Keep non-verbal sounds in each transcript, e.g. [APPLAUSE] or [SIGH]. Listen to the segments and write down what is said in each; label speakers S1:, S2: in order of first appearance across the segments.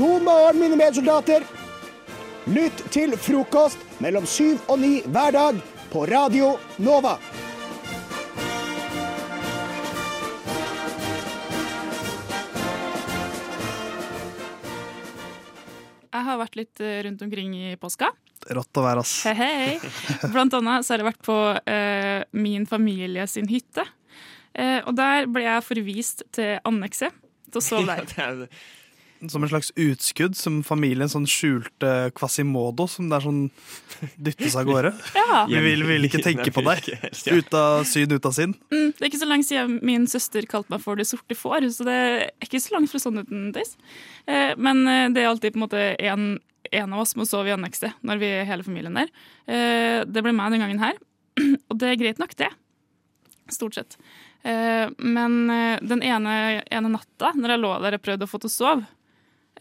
S1: God morgen, mine medsoldater. Lytt til frokost mellom syv og ni hver dag på Radio Nova.
S2: Jeg har vært litt eh, rundt omkring i påska.
S3: Rått å være, ass.
S2: Hei, hei. Blant annet så har jeg vært på uh, min familie sin hytte. Uh, og der ble jeg forvist til annekset til å sove der. [LAUGHS]
S3: Som en slags utskudd, som familien sånn skjulte Quasimodo, som det er sånn dyttes av gårde. [LAUGHS]
S2: Ja.
S3: Vi vil, vil ikke tenke på deg. [LAUGHS] Ut av syn, ut av sinn.
S2: Mm, det er ikke så lenge siden min søster kalte meg for det sorte får, så det er ikke så langt fra sannheten. Eh, men eh, det er alltid på en måte en, en av oss må sove i annekset når vi er hele familien der. Eh, det ble meg den gangen her, [CLEARS THROAT] og det er greit nok, det. Stort sett. Eh, men eh, den ene, ene natta, når jeg lå der og prøvde å få til å sove,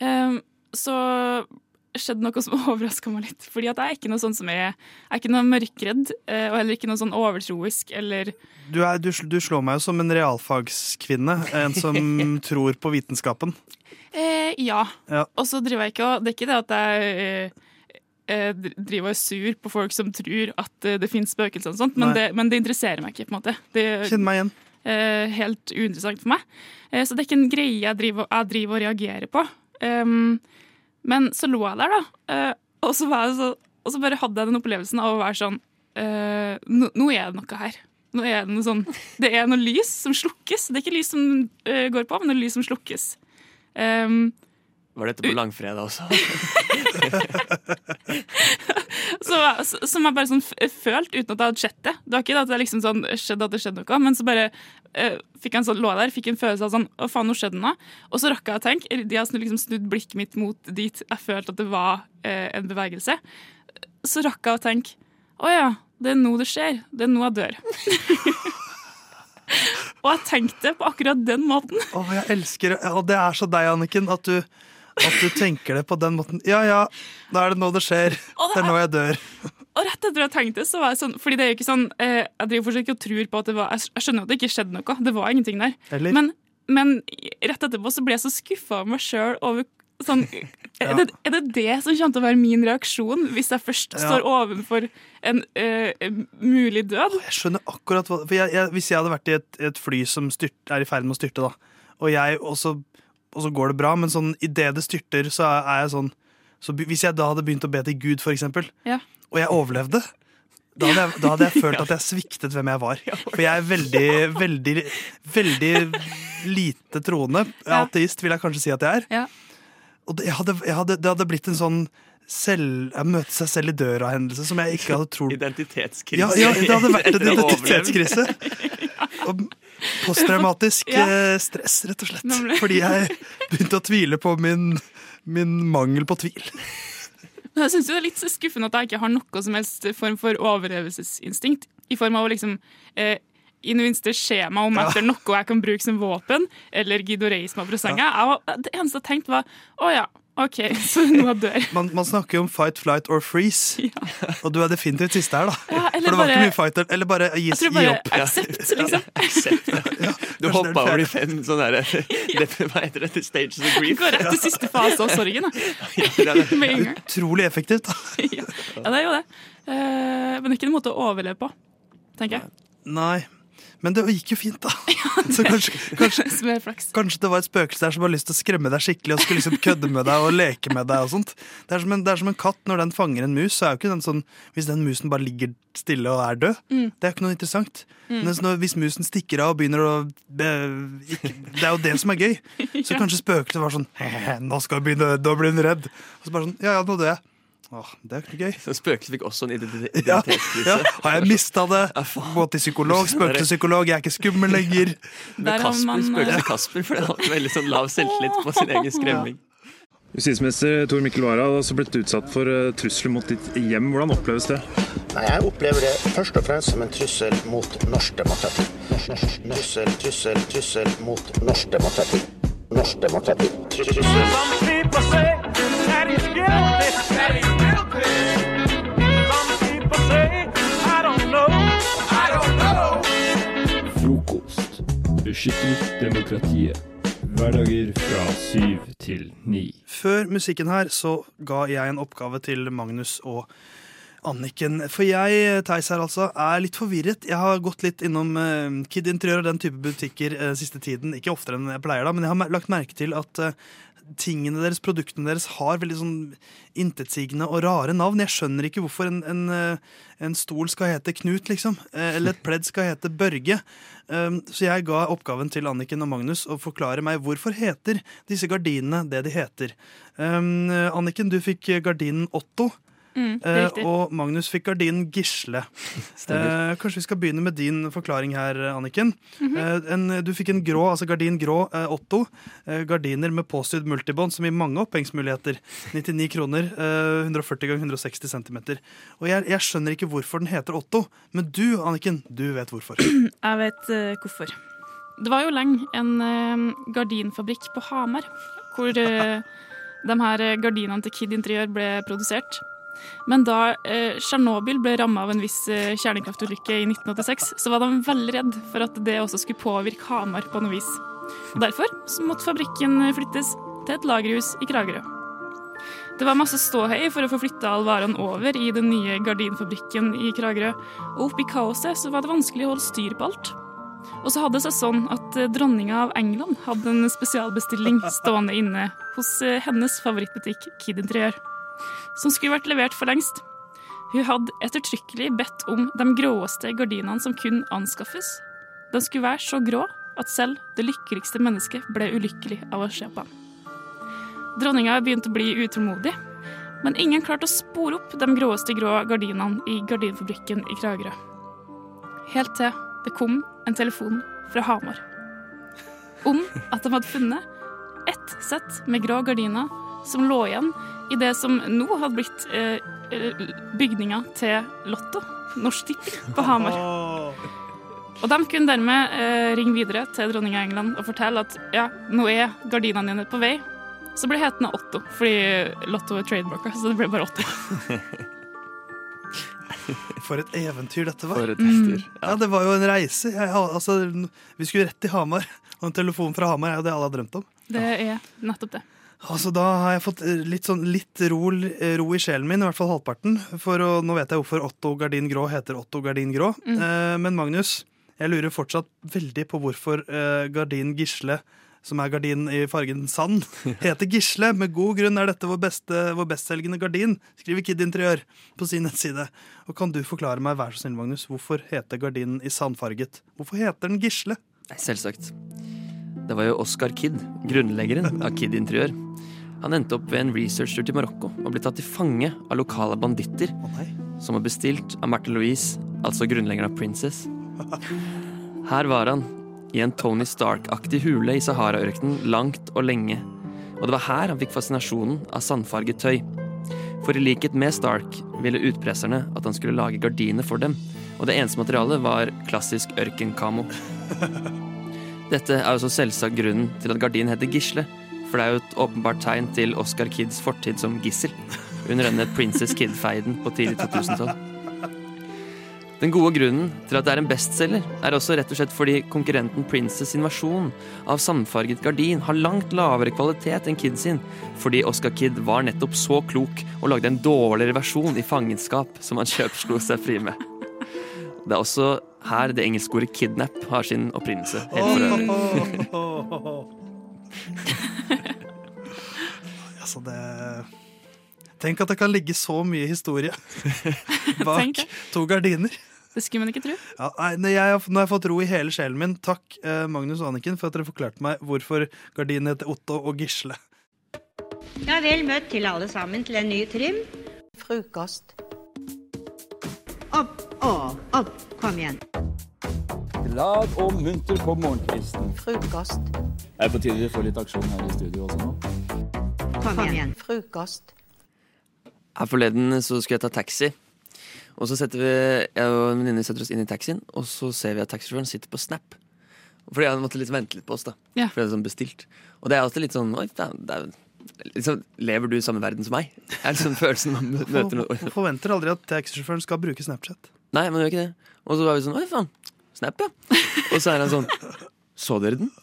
S2: eh, så skjedde noe som [LAUGHS] overraska meg litt. Fordi at jeg er ikke noe sånn som er, jeg er ikke noe mørkredd, eh, og heller ikke noe sånn overtroisk eller
S3: Du, er, du, du slår meg jo som en realfagskvinne. En som [LAUGHS] tror på vitenskapen.
S2: Eh, ja.
S3: Ja.
S2: Og så driver jeg ikke og Det er ikke det at jeg eh, eh, driver og er sur på folk som tror at eh, det finnes spøkelser og sånt, men det, men det interesserer meg ikke. på en måte. Det
S3: Kjenn meg igjen.
S2: eh, helt uinteressant for meg. Eh, så det er ikke en greie jeg driver, jeg driver og reagerer på. Um, men så lå jeg der, da, Uh, og, så så, og så bare hadde jeg den opplevelsen av å være sånn uh, nå, nå er det noe her. Nå er det noe sånn Det er noe lys som slukkes. Det er ikke lys som uh, går på, men det er lys som slukkes. Um,
S4: Var dette på langfredag også? [LAUGHS]
S2: så, så, som jeg bare sånn følt uten at jeg hadde sett det. Det var ikke det at det liksom sånn skjedde at det skjedde noe, men så bare eh, fikk jeg en sånn lå der, fikk en følelse av sånn Å, faen, nå skjedde det noe. Og så rakk jeg å tenke, de har snudd, liksom snudd blikket mitt mot dit jeg følte at det var eh, en bevegelse. Så rakk jeg å tenke Å ja, det er nå det skjer. Det er nå jeg dør. [LAUGHS] Og jeg tenkte på akkurat den måten.
S3: Å, jeg elsker det. Og det er så deg, Anniken, at du, at du tenker det på den måten. Ja ja, da er det nå det skjer.
S2: Og
S3: Det er nå jeg dør.
S2: Og rett etter jeg tenkte så var jeg sånn Fordi det er jo ikke sånn eh, Jeg driver fortsatt ikke og tror på at det var Jeg skjønner at det ikke skjedde noe. Det var ingenting der.
S3: Eller?
S2: Men, men rett etterpå så ble jeg så skuffa av meg sjøl over sånn [LAUGHS] er, det, er det det som kommer til å være min reaksjon hvis jeg først
S3: Ja.
S2: står ovenfor en uh, mulig død?
S3: Jeg skjønner akkurat hva for jeg, jeg, Hvis jeg hadde vært i et, et fly som styrt, er i ferd med å styrte, da, og, jeg, og, så, og så går det bra, men sånn idet det styrter, så er, jeg sånn så Hvis jeg da hadde begynt å be til Gud, for eksempel,
S2: Ja.
S3: og jeg overlevde da hadde, jeg, da hadde jeg følt at jeg sviktet hvem jeg var. For jeg er veldig, veldig, veldig lite troende. Ateist vil jeg kanskje si at jeg er. Og det, hadde, hadde, det hadde blitt en sånn selv, jeg møte seg selv i døra-hendelse som jeg ikke hadde trodd [LAUGHS]
S4: Identitetskrise.
S3: ja, ja, det hadde vært en [LAUGHS] identitetskrise. Og posttraumatisk [LAUGHS]
S2: Ja.
S3: eh, stress, rett og slett. Fordi jeg begynte å tvile på min, min mangel på tvil.
S2: Jeg synes jo det er litt skuffende at jeg ikke har noe som helst form for overlevelsesinstinkt. I form av å liksom eh, i det minste se meg om etter noe jeg kan bruke som våpen, eller gidde å reise meg fra senga. Jeg var, det eneste jeg tenkte, var å ja, OK, [LAUGHS] så nå dør.
S3: Man, man snakker jo om fight, flight or freeze, [LAUGHS] og du er definitivt siste her, da.
S2: Ja,
S3: For
S2: eller
S3: det var
S2: bare-
S3: ikke mye fight, eller bare gi,
S2: Jeg tror
S3: gi
S2: bare
S3: opp.
S2: accept, liksom.
S4: Aksept. [LAUGHS] Du
S3: kanskje
S4: hoppa
S3: er
S4: over de fem sånne der, det, Hva heter det? Stages of grief?
S2: Går rett til siste fase av sorgen. Da.
S3: Utrolig effektivt. da.
S2: Ja, ja det er jo det. Eh, men det er ikke en måte å overleve på, tenker jeg.
S3: Nei. Men det gikk jo fint, da. [LAUGHS] [LAUGHS] Så kanskje, kanskje, [LAUGHS] kanskje det var et spøkelse der som har lyst til å skremme deg skikkelig og skulle liksom kødde med deg og leke med deg. og sånt. Det er, som en, det er som en katt når den fanger en mus. så er jo ikke den sånn, Hvis den musen bare ligger stille og er død,
S2: Mm.
S3: det er jo ikke noe interessant. Men når, hvis musen stikker av og begynner å be, ikke, Det er jo det som er gøy. Så kanskje spøkelset var sånn Nå skal jeg begynne, da blir hun redd. Og så bare sånn Ja ja, nå dør jeg. Åh, det er ikke gøy.
S4: Så Spøkelset fikk også en [LAUGHS] identitetskrise.
S3: Ja, ja. Har jeg mista det? Gå til psykolog, spøkelsespsykolog, jeg er ikke skummel lenger. [LAUGHS]
S2: Har
S4: Kasper,
S2: eh,
S4: spøkelset Kasper, for det hadde veldig sånn lav selvtillit på sin egen skremming. [LAUGHS]
S5: Justisminister Tor Mikkel Wara har også blitt utsatt for eh, trusler mot ditt hjem. Hvordan oppleves det?
S6: Nei, Jeg opplever det først og fremst som en trussel mot norsk demokrati. Trussel, trussel, trussel mot norsk demokrati. Norsk demokrati. Trussel.
S7: Frokost. Beskytter demokratiet.
S8: Hverdager fra syv til ni.
S3: Før musikken her så ga jeg en oppgave til Magnus og Anniken. For jeg, Theis her altså, er litt forvirret. Jeg har gått litt innom uh, Kid Interiør og den type butikker uh, siste tiden. Ikke oftere enn jeg pleier, da, men jeg har lagt merke til at eh, tingene deres, produktene deres, har veldig sånn intetsigende og rare navn. Jeg skjønner ikke hvorfor en, en, eh, en stol skal hete Knut, liksom. eh, Eller et pledd skal hete Børge. Um, Så jeg ga oppgaven til Anniken og Magnus å forklare meg hvorfor heter disse gardinene det de heter. Um, Anniken, du fikk gardinen Otto.
S2: Mm,
S3: Eh, og Magnus fikk gardinen Gisle. [LAUGHS] Eh, kanskje vi skal begynne med din forklaring her, Anniken. Eh, en, du fikk en grå, altså gardin grå eh, Otto. Gardiner med påsydd multibånd som gir mange opphengsmuligheter. 99 kroner, eh, 140 ganger 160 cm. Og jeg, jeg skjønner ikke hvorfor den heter Otto, men du, Anniken, du vet hvorfor. [CLEARS THROAT]
S2: Jeg vet hvorfor. Det var jo lenge en gardinfabrikk på Hamar hvor uh, [LAUGHS] de her gardinene til Kid Interiør ble produsert. Men da Tsjernobyl eh, ble ramma av en viss eh, kjernekraftulykke i 1986, så var de veldig redd for at det også skulle påvirke Hamar på noe vis. Og Derfor måtte fabrikken flyttes til et lagerhus i Kragerø. Det var masse ståhei for å få flytta all varene over i den nye gardinfabrikken i Kragerø, og oppi kaoset så var det vanskelig å holde styr på alt. Og så hadde det seg sånn at eh, dronninga av England hadde en spesialbestilling stående inne hos eh, hennes favorittbutikk Kid Interiør, som skulle vært levert for lengst. Hun hadde ettertrykkelig bedt om de gråeste gardinene som kunne anskaffes. De skulle være så grå at selv det lykkeligste mennesket ble ulykkelig av å se på dem. Dronninga begynte å bli utålmodig, men ingen klarte å spore opp de gråeste grå gardinene i gardinfabrikken i Kragerø. Helt til det kom en telefon fra Hamar om at de hadde funnet ett sett med grå gardiner som lå igjen i det som nå hadde blitt eh, eh, bygninga til Lotto, Norsk Tipping, på Hamar. Og de kunne dermed eh, ringe videre til dronninga av England og fortelle at ja, nå er gardinene dine på vei. Så ble hetende Otto, fordi Lotto er trademarka, så det ble bare Otto. [LAUGHS]
S3: For et eventyr dette var.
S4: For et eventyr.
S3: Ja, det var jo en reise. Jeg, altså, vi skulle rett til Hamar, og en telefon fra Hamar er jo det alle har drømt om.
S2: Det er nettopp det.
S3: Altså, Da har jeg fått eh, litt, sånn, litt ro, ro i sjelen min, i hvert fall halvparten. For å, nå vet jeg hvorfor Otto Gardin Grå heter Otto Gardin Grå. Eh, men Magnus, jeg lurer fortsatt veldig på hvorfor eh, Gardin Gisle, som er gardinen i fargen sand, [LAUGHS] heter Gisle. Med god grunn er dette vår, beste, vår bestselgende gardin, skriver Kid Interiør på sin nettside. Og Kan du forklare meg, vær så snill, Magnus, hvorfor heter gardinen i sandfarget? Hvorfor heter den Gisle?
S4: Selvsagt. Det var jo Oscar Kid, grunnleggeren av Kid Interiør. Han endte opp ved en researcher til Marokko og ble tatt til fange av lokale banditter
S3: oh,
S4: som var bestilt av Martha Louise, altså grunnleggeren av Princess. Her var han, i en Tony Stark-aktig hule i Sahara-ørkenen langt og lenge. Og det var her han fikk fascinasjonen av sandfarget tøy. For i likhet med Stark ville utpresserne at han skulle lage gardiner for dem, og det eneste materialet var klassisk ørkenkamo. [LAUGHS] Dette er også selvsagt grunnen til at gardinen heter Gisle, for det er jo et åpenbart tegn til Oscar Kidds fortid som gissel under denne Princess Kid-feiden på tidlig 2000-tall. Den gode grunnen til at det er en bestselger, er også rett og slett fordi konkurrenten Princess invasjon av sandfarget gardin har langt lavere kvalitet enn Kid sin, fordi Oscar Kid var nettopp så klok og lagde en dårligere versjon i fangenskap som han kjøpslo seg fri med. Det er også her det engelske ordet 'kidnap' har sin opprinnelse. Helt for øvrig. [LAUGHS]
S3: altså, det Tenk at det kan ligge så mye historie [LAUGHS] bak to gardiner.
S2: Det skulle man ikke tro.
S3: Ja, nei, nei, jeg, har- nå har jeg fått ro i hele sjelen min. Takk, eh, Magnus og Anniken, for at dere forklarte meg hvorfor gardinen heter Otto og Gisle.
S9: Ja, vel møtt til alle sammen til en ny trim. Frokost. Opp, å, opp, kom igjen.
S10: Glad og munter på morgenkvisten.
S9: Frokost,
S10: Er på tide vi får litt aksjon her i studio også nå?
S9: Kom igjen. Frokost.
S4: Her forleden så skulle jeg ta taxi. Og så setter vi, jeg og en venninne setter oss inn i taxien, og så ser vi at taxisjåføren sitter på Snap. Fordi han måtte liksom vente litt på oss, da.
S2: Ja.
S4: Fordi det er sånn bestilt. Og det er alltid litt sånn Oi, det er, det er, liksom, Lever du i samme verden som meg? Det er liksom [LAUGHS] følelsen man møter noe
S3: Man forventer aldri at taxisjåføren skal bruke Snapchat.
S4: Nei, man gjør ikke det. Og så var vi sånn Oi, faen. Snap, ja. Og så er han sånn Så dere den?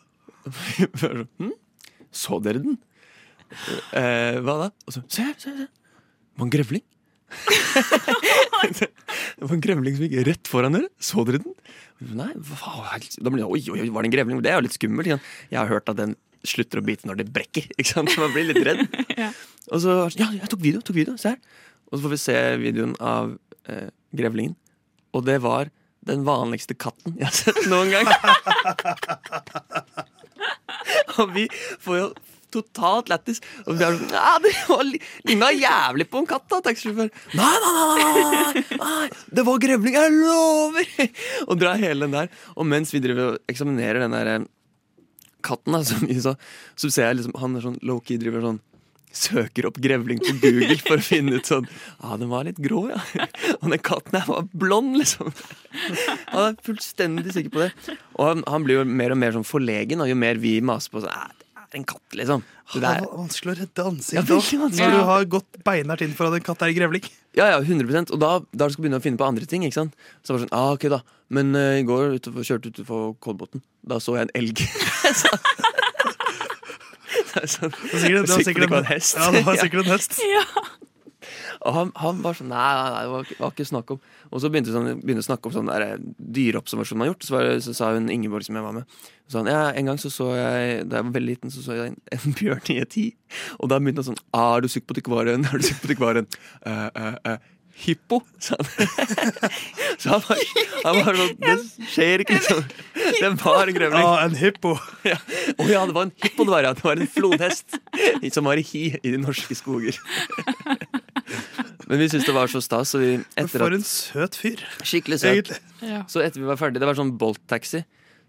S4: [LAUGHS] Hm? Så dere den? Eh, hva da? Og så Se, se, se! Det var en grevling. [LAUGHS] det var en grevling som gikk rett foran dere. Så dere den? Nei, hva, da det, oi, oi, var det en grevling? Det er jo litt skummelt. Jeg har hørt at den slutter å bite når det brekker. ikke sant? Så man blir litt redd. [LAUGHS]
S11: Ja.
S4: Og så Ja, jeg tok video. tok video, Se her. Og så får vi se videoen av eh, grevlingen. Og det var den vanligste katten jeg har sett noen gang. [LAUGHS] og vi får jo totalt lættis. Og vi er sånn Ja, det ligna jævlig på en katt, da, taxisjåfør. Nei, nei, nei, nei, det var grevling, jeg lover! [LAUGHS] Og drar hele den der. Og mens vi driver og eksaminerer den der eh, katten, da, så, så, så ser jeg liksom han er sånn low-key driver sånn Søker opp grevling på Google for å finne ut sånn Ja, den var litt grå, ja. [LAUGHS] Og den katten her var blond, liksom. [LAUGHS] Han er fullstendig sikker på det. Og han, han blir jo mer og mer sånn forlegen, og jo mer vi maser på sånn "Æ, Det er en katt, liksom. Det
S3: Det er vanskelig å redde
S4: Ja,
S3: ansiktet òg,
S4: ja,
S3: når du har gått beinhardt inn for at en katt er grevling.
S4: ja, ja, 100 Og da, da skal du begynne å finne på andre ting. ikke sant? Så var det sånn, ah, ok da Men uh, i går utenfor, kjørte utenfor Kolbotn. Da så jeg en elg. [LAUGHS] Så- sånn,
S3: Det var sikkert, det var
S4: Sikkert
S3: sikkert
S4: det var
S3: en
S4: en hest.
S3: Ja, det var sikkert en [LAUGHS] hest.
S4: Og han, han var sånn Nei, nei, nei det var, var ikke snakk om. Og så begynte begynte å snakke om sånn eh, dyreobservasjon man har gjort. Så, var, så sa hun Ingeborg som jeg var med. Så han, ja, En gang så så jeg Da jeg var veldig liten, så så jeg en, [LAUGHS] en bjørn i et hi. Og da begynte han sånn ah, Er du sikker på at det ikke var en Er du sikker på at det ikke var en Uh, [LAUGHS] uh, eh, Hippo, sa han. [LAUGHS] så han var, han var sånn Det skjer ikke, liksom. Det var en grevling.
S3: Ja, en hippo.
S4: Ja. Å ja, det var en hippo det var, ja. Det var en flodhest som var i hi i de norske skoger. Men vi syntes det var så stas, så vi etter
S3: For
S4: at
S3: en søt fyr,
S4: Skikkelig søt.
S3: egentlig.
S4: Så etter vi var ferdige, det var sånn Bolt-taxi,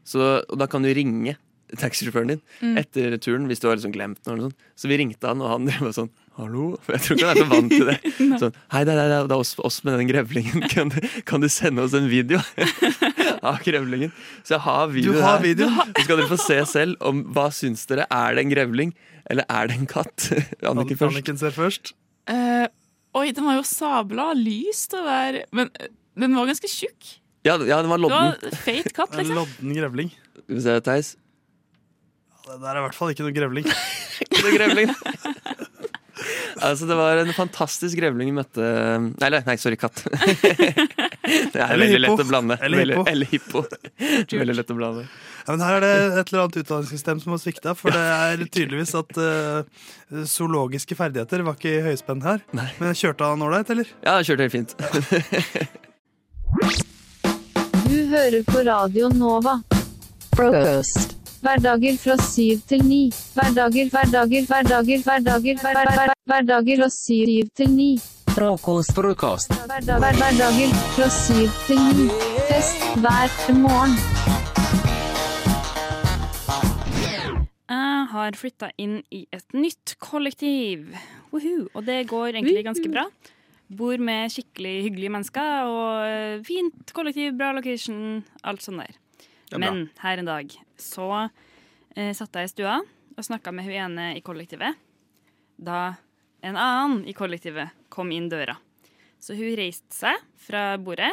S4: så, og da kan du ringe taxisjåføren din
S11: Mm.
S4: etter turen hvis du har liksom glemt noe. eller sånt. Så vi ringte han, og han drev sånn Hallo? For jeg tror ikke han er så vant til det. [LAUGHS] Sånn, Hei, det er, det er, oss, oss med den grevlingen. [LAUGHS] Kan du, kan du sende oss en video [LAUGHS] av grevlingen? Så jeg har video
S3: har
S4: her.
S3: Video.
S4: Så skal dere få se selv om hva syns dere. Er det en grevling, eller er det en katt? Anniken først.
S3: Anniken ser først.
S11: Uh, oi, den var jo sabla lyst det der. Men eh, den var ganske tjukk.
S4: Ja, ja, den var
S11: Det var
S4: lodden.
S11: feit katt,
S3: En
S11: liksom.
S3: lodden grevling.
S4: Skal vi se, Theis.
S3: Ja, Det der er i hvert fall ikke noe grevling.
S4: Det er grevling. Altså, det var en fantastisk grevling vi møtte Nei, nei, sorry, katt. [LAUGHS] det er
S3: Eller
S4: veldig
S3: hippo.
S4: lett å blande.
S3: Eller hippo.
S4: Eller hippo. veldig lett å blande.
S3: Ja, men her er det et eller annet utdanningssystem som har svikta. For det er tydeligvis at uh, zoologiske ferdigheter var ikke i høyspenn her.
S4: Nei.
S3: Men kjørte han ålreit, eller?
S4: Ja, han kjørte helt fint.
S12: Du hører på Radio Nova. Frokost. Hverdager fra syv til ni. Hverdager, hverdager, hverdager, hverdager, hver, hver, hver, hverdager fra syv til ni.
S10: Frokost. Frokost.
S12: Hverdager fra syv til ni. Fest hver morgen.
S2: Jeg har flytta inn i et nytt kollektiv. Woohoo. Og det går egentlig ganske bra. Bor med skikkelig hyggelige mennesker og fint kollektiv, bra location, alt sånn der.
S13: Er.
S2: Men her en dag så eh, satt jeg i stua og snakka med hun ene i kollektivet. Da en annen i kollektivet kom inn døra. Så hun reiste seg fra bordet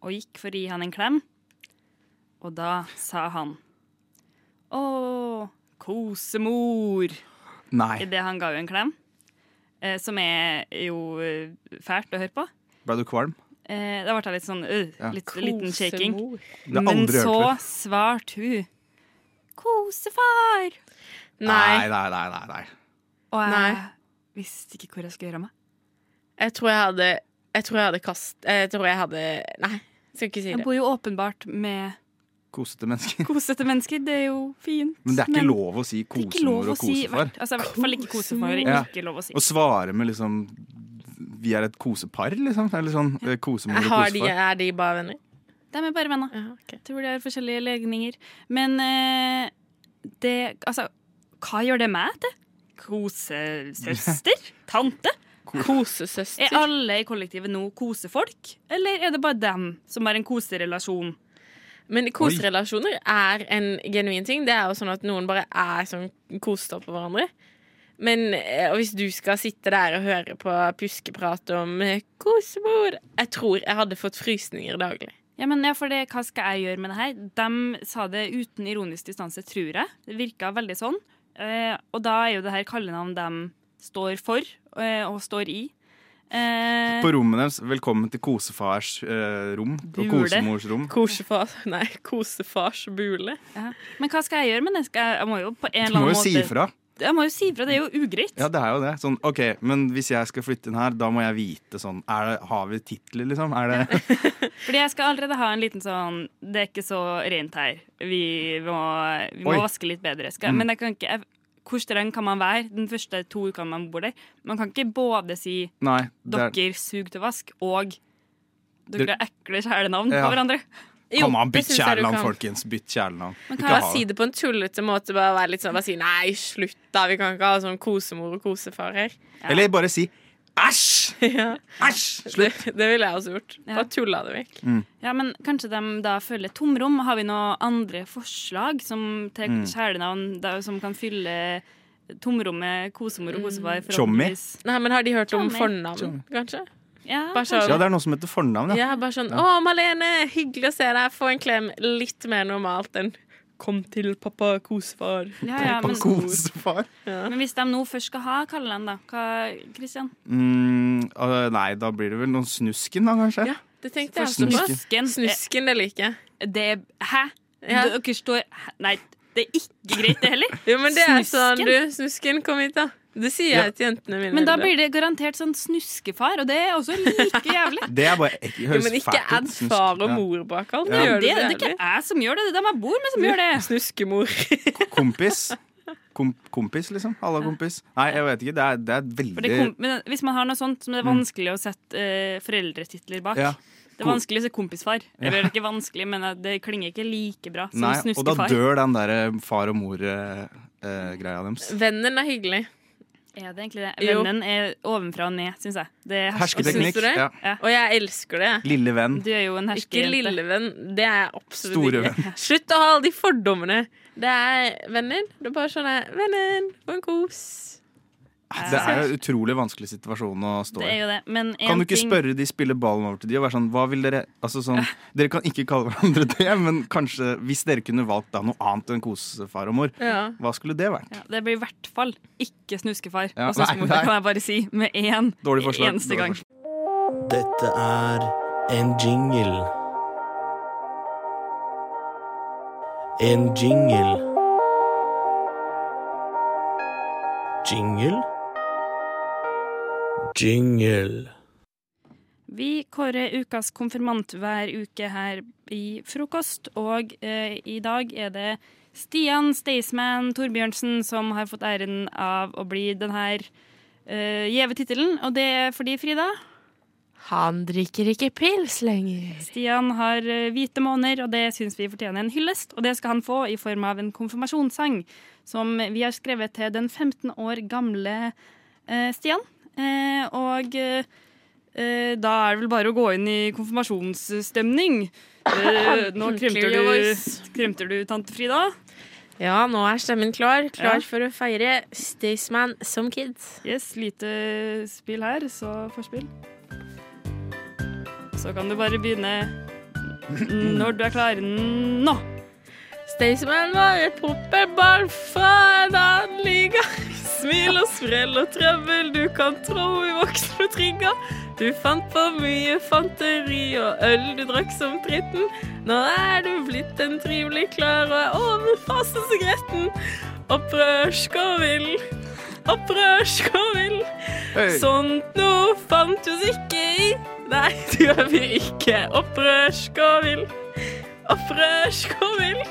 S2: og gikk for å gi han en klem. Og da sa han Å, kosemor.
S13: Nei.
S2: Idet han ga henne en klem. Eh, som er jo eh, fælt å høre på.
S13: Ble du kvalm?
S2: Eh, da ble jeg litt sånn øh,
S13: Ja.
S2: litt, Liten shaking.
S13: Det har jeg
S2: Men
S13: hørt
S2: så svarte hun Kosefar!
S13: Nei, nei, nei. nei, nei.
S2: Og jeg
S14: Nei.
S2: visste ikke hvor jeg skulle gjøre av meg.
S14: Jeg tror jeg hadde Jeg tror jeg hadde kast Jeg tror jeg hadde Nei, skal ikke si
S2: Jeg
S14: det.
S2: bor jo åpenbart med
S13: Kosete mennesker.
S2: kosete mennesker. Det er jo fint.
S13: Men det er ikke lov å si
S2: det er ikke lov
S13: kosemor
S2: å
S13: og
S2: si
S13: kosefar.
S2: hvert- Altså, I hvert fall ikke kosefar.
S13: Ja.
S2: Ikke lov å si.
S13: Å svare med liksom Vi er et kosepar, liksom. Eller sånn eh, kosemor og
S14: Har de,
S13: kosefar.
S14: er de bare venner?
S2: De er bare venner. Jeg tror de har forskjellige legninger. Men eh, det Altså, hva gjør det meg til? Kosesøster? [LAUGHS] Tante?
S14: Kosesøster?
S2: Er alle i kollektivet nå kosefolk, eller er det bare dem som har en koserelasjon?
S14: Men koserelasjoner er en genuin ting. Det er jo sånn at noen bare er sånn koste opp på hverandre. Men eh, og hvis du skal sitte der og høre på puskeprat om kosebord Jeg tror jeg hadde fått frysninger daglig.
S2: Ja, men ja, for det, Hva skal jeg gjøre med det her? De sa det uten ironisk distanse, tror jeg. Det virka veldig sånn. Eh, og da er jo det her kallenavn de står for eh, og står i. Eh,
S13: På rommet deres, velkommen til kosefars eh, rom. Og
S2: Bule.
S13: kosemors rom.
S14: Kosefars, nei, kosefars bule.
S2: ja. Men hva skal jeg gjøre med det? Skal jeg, jeg må jo på en
S13: Du må jo
S2: måte
S13: si ifra.
S2: Jeg må jo si ifra, det er jo ugreit.
S13: Ja, det er jo det. Sånn, ok, Men hvis jeg skal flytte inn her, da må jeg vite sånn er det, Har vi titler, liksom? Er det [LAUGHS]
S2: Fordi jeg skal allerede ha en liten sånn Det er ikke så rent her. Vi må, vi må vaske litt bedre. Skal,
S13: Mm.
S2: Men jeg kan ikke jeg, hvor streng kan man være den første to ukene man bor der? Man kan ikke både si
S13: Nei. 'dere er,
S2: sug til vask og dere er ekle kjælenavn
S13: Ja.
S2: på hverandre.
S13: Kom an, bytt kjælenavn, folkens. Bytt kjælenavn. Ikke
S2: kan
S14: Bare si
S13: det.
S14: på en tullete måte. Bare være litt sånn, bare si nei, slutt da. Vi kan ikke ha sånn kosemor og kosefar her.
S13: Eller bare si æsj! [LAUGHS]
S14: Ja.
S13: Æsj!
S14: Det, det ville jeg også gjort.
S2: Ja.
S14: Bare tulla det vekk.
S13: Mm.
S2: Ja, men Kanskje de da følger tomrom? Har vi noen andre forslag som til
S13: Mm.
S2: kjælenavn da, som kan fylle tomrommet kosemor og kosefar?
S13: Tjommi?
S14: Nei, men Har de hørt om fornavn, kanskje?
S2: Ja,
S14: Bare sånn,
S13: Ja, det er noe som heter fornavn, ja.
S14: ja, bare sånn
S13: Ja.
S14: 'Å, Malene, hyggelig å se deg. Få en klem.' Litt mer normalt enn 'Kom til pappa kosefar'.
S2: Ja, ja, men,
S13: Kosefar.
S14: Ja.
S2: men hvis de nå først skal ha kallenavn, da? Hva, Christian?
S13: Mm, øh, nei, da blir det vel noen snusken, da, kanskje?
S14: Ja, det tenkte jeg også
S2: snusken,
S14: Snusken, det liker jeg.
S2: Det Hæ?
S14: Ja.
S2: Dere står? Nei, det er ikke greit, det heller.
S14: Jo, men det er sånn,
S2: Snusken?
S14: du, snusken, kom hit, da. Det sier jeg til jentene mine.
S2: Men da blir det garantert sånn snuskefar, og det er også like [LAUGHS] jævlig.
S13: Det er bare ikke,
S14: jo,
S13: høres
S14: men ikke add far og mor bak alt.
S13: Ja.
S14: Det
S2: Det, det er ikke jeg som gjør det, det er dem jeg bor med som gjør det.
S14: Snuskemor. [LAUGHS]
S13: Kompis. Kom, kompis, liksom. Halla, kompis. Nei, jeg vet ikke. Det er, det er veldig
S2: For det kom, men hvis man har noe sånt som det er vanskelig å sette uh, foreldretitler bak
S13: Mm. Ja.
S2: Det er vanskelig å si kompisfar. Det er ikke vanskelig, men det klinger ikke like bra som
S13: Nei, og da dør den der far og mor-greia deres.
S14: Vennen er hyggelig.
S2: Er det egentlig det? Vennen er ovenfra og ned, syns jeg. Det er
S13: Hersketeknikk.
S14: Syns?
S13: Ja.
S2: Ja.
S14: Og jeg elsker det.
S13: Lille venn.
S2: Du er jo en
S14: Ikke
S2: lille
S14: venn. Det er jeg absolutt
S13: Store
S14: ikke.
S13: venn.
S14: Slutt å ha alle de fordommene. Det er venner. Det er bare sånn Vennen, få en kos.
S13: Det er jo en utrolig vanskelig situasjon å stå
S2: Det er
S13: i.
S2: jo det. Men en
S13: Kan du ikke
S2: ting
S13: spørre de spiller ballen over til de og være sånn Hva vil dere Altså sånn [LAUGHS] Dere kan ikke kalle hverandre det, men kanskje hvis dere kunne valgt da noe annet enn kosefar og mor,
S14: Ja.
S13: hva skulle det vært?
S2: ja, Det blir i hvert fall ikke snuskefar
S13: Ja,
S2: og snuskemor,
S13: nei, nei.
S2: kan jeg bare si med én
S13: Dårlig forslag.
S2: eneste
S13: Dårlig
S2: gang.
S1: Dette er en jingle. En jingle. Jingle? Jingle.
S2: Vi kårer ukas konfirmant hver uke her i frokost, og eh, i dag er det Stian Staysman Torbjørnsen som har fått æren av å bli denne gjeve tittelen, og det er fordi Frida
S14: Han drikker ikke pils lenger.
S2: Stian har eh, hvite måner, og det syns vi fortjener en hyllest. Og det skal han få i form av en konfirmasjonssang som vi har skrevet til den 15 år gamle eh, Stian. Eh, og eh, da er det vel bare å gå inn i konfirmasjonsstemning. Eh, [LAUGHS] nå kremter du, kremter du tante Frida.
S14: Ja, nå er stemmen klar. Klar
S2: Ja.
S14: for å feire Staysman som kids.
S2: Yes, lite spill her, så forspill. Så kan du bare begynne [LAUGHS] når du er klar nå.
S14: Staysman var et poppebarn fra en annen liga. [LAUGHS] Smil og sprell og trøbbel, du kan tro i voksne trigger. Du fant på mye fanteri og øl du drakk som dritten. Nå er du blitt en trivelig klar og er over gretten. Opprørsk og vill, opprørsk og vill.
S13: Hey.
S14: Sånt noe fant du oss ikke i. Nei, [LAUGHS] det gjør vi ikke. Opprørsk og vill, opprørsk og vill.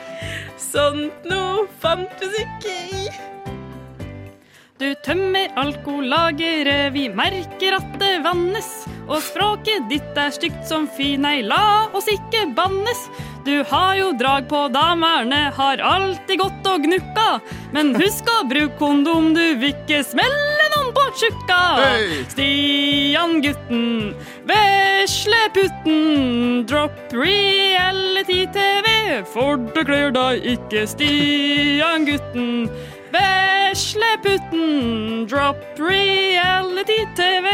S14: Sånt noe fant du ikke i.
S2: Du tømmer alkolageret, vi merker at det vannes. Og språket ditt er stygt som fy, nei, la oss ikke bannes. Du har jo drag på damerne, har alltid gått og gnukka. Men husk å bruke kondom, du vil ikke smelle noen på tjukka.
S13: Hey!
S2: Stian gutten, vesle putten, drop reality-TV, for du klør deg ikke, Stian gutten. Vesle putten, drop reality-TV.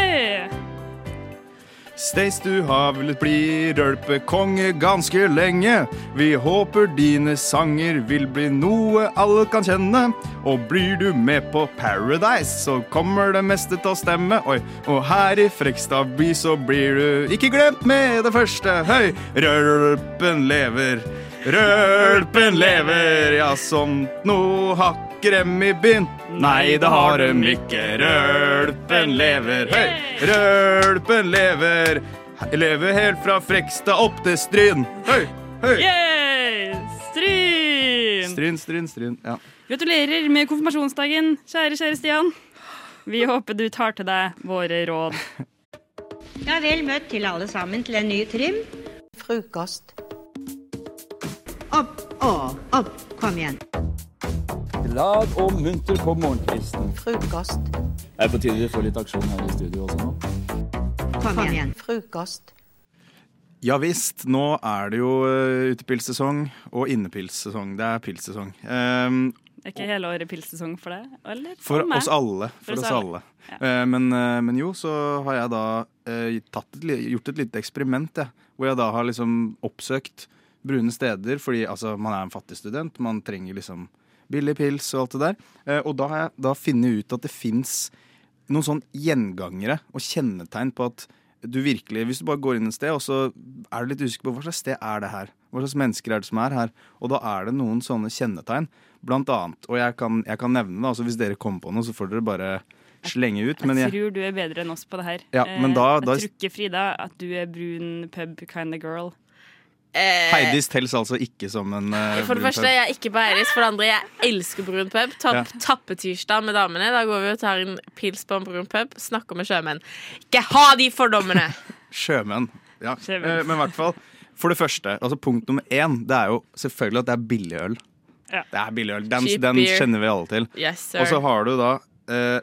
S13: Stace, du har villet bli rølpekonge ganske lenge. Vi håper dine sanger vil bli noe alle kan kjenne. Og blir du med på Paradise, så kommer det meste til å stemme. Oi, og her i Frekstad by så blir du ikke glemt med det første. Høy, rølpen lever. Rølpen lever, ja, sånt no hakker dem i byen. Nei, det har dem ikke. Rølpen lever. Høy, rølpen lever. Lever helt fra Frekstad opp til Stryn. Høy, høy.
S2: Yeah! Stryn!
S13: Stryn, stryn, stryn. Ja.
S2: Gratulerer med konfirmasjonsdagen, kjære, kjære Stian. Vi håper du tar til deg våre råd.
S15: Ja, vel møtt til alle sammen til en ny trim. Frokost. Opp og opp. Kom igjen.
S10: Glad og munter på morgenkvisten.
S15: Frokost.
S10: Er på tide vi får litt aksjon her i studio også nå?
S15: Kom igjen. Frokost.
S13: Ja visst, nå er det jo eh, utepilssesong og innepilssesong. Det er pilssesong. Det
S2: Er ikke hele året pilssesong for deg? Eller
S13: for
S2: meg?
S13: oss alle. For, oss alle. Eh, men, eh, men jo, så har jeg da tatt et, gjort et lite eksperiment, jeg. Hvor jeg da har liksom oppsøkt brune steder, fordi altså, man er en fattig student. Man trenger liksom billig pils og alt det der. Eh, og da har jeg da funnet ut at det fins noen sånn gjengangere og kjennetegn på at du virkelig, Hvis du bare går inn et sted, og så er du litt usikker på hva slags sted er det her. Hva slags mennesker er det som er her? Og da er det noen sånne kjennetegn. Blant annet, og jeg kan, jeg kan nevne det, altså hvis dere kommer på noe, så får dere bare slenge ut. Men
S2: jeg
S13: jeg,
S2: tror du er bedre enn oss på det her.
S13: Ja, men da-
S2: Eh,
S13: da-
S2: jeg tror ikke, Frida, at du er brun pub kind of girl.
S13: Heidis telles altså ikke som en eh,
S14: For det første, jeg er ikke på Heidis. For det andre, jeg elsker brun pub. Tapp,
S13: Ja.
S14: Tappetirsdag med damene. Da går vi og tar en pils på en brun pub. Snakker med sjømenn. Ikke ha de fordommene! [LAUGHS]
S13: Sjømenn. Ja.
S14: Sjømenn.
S13: Eh, Men i hvert fall, for det første, altså punkt nummer én, det er jo selvfølgelig at det er billig øl.
S2: Ja.
S13: Det er billig øl. Den, den kjenner vi alle til.
S14: Yes.
S13: Og så har du da eh,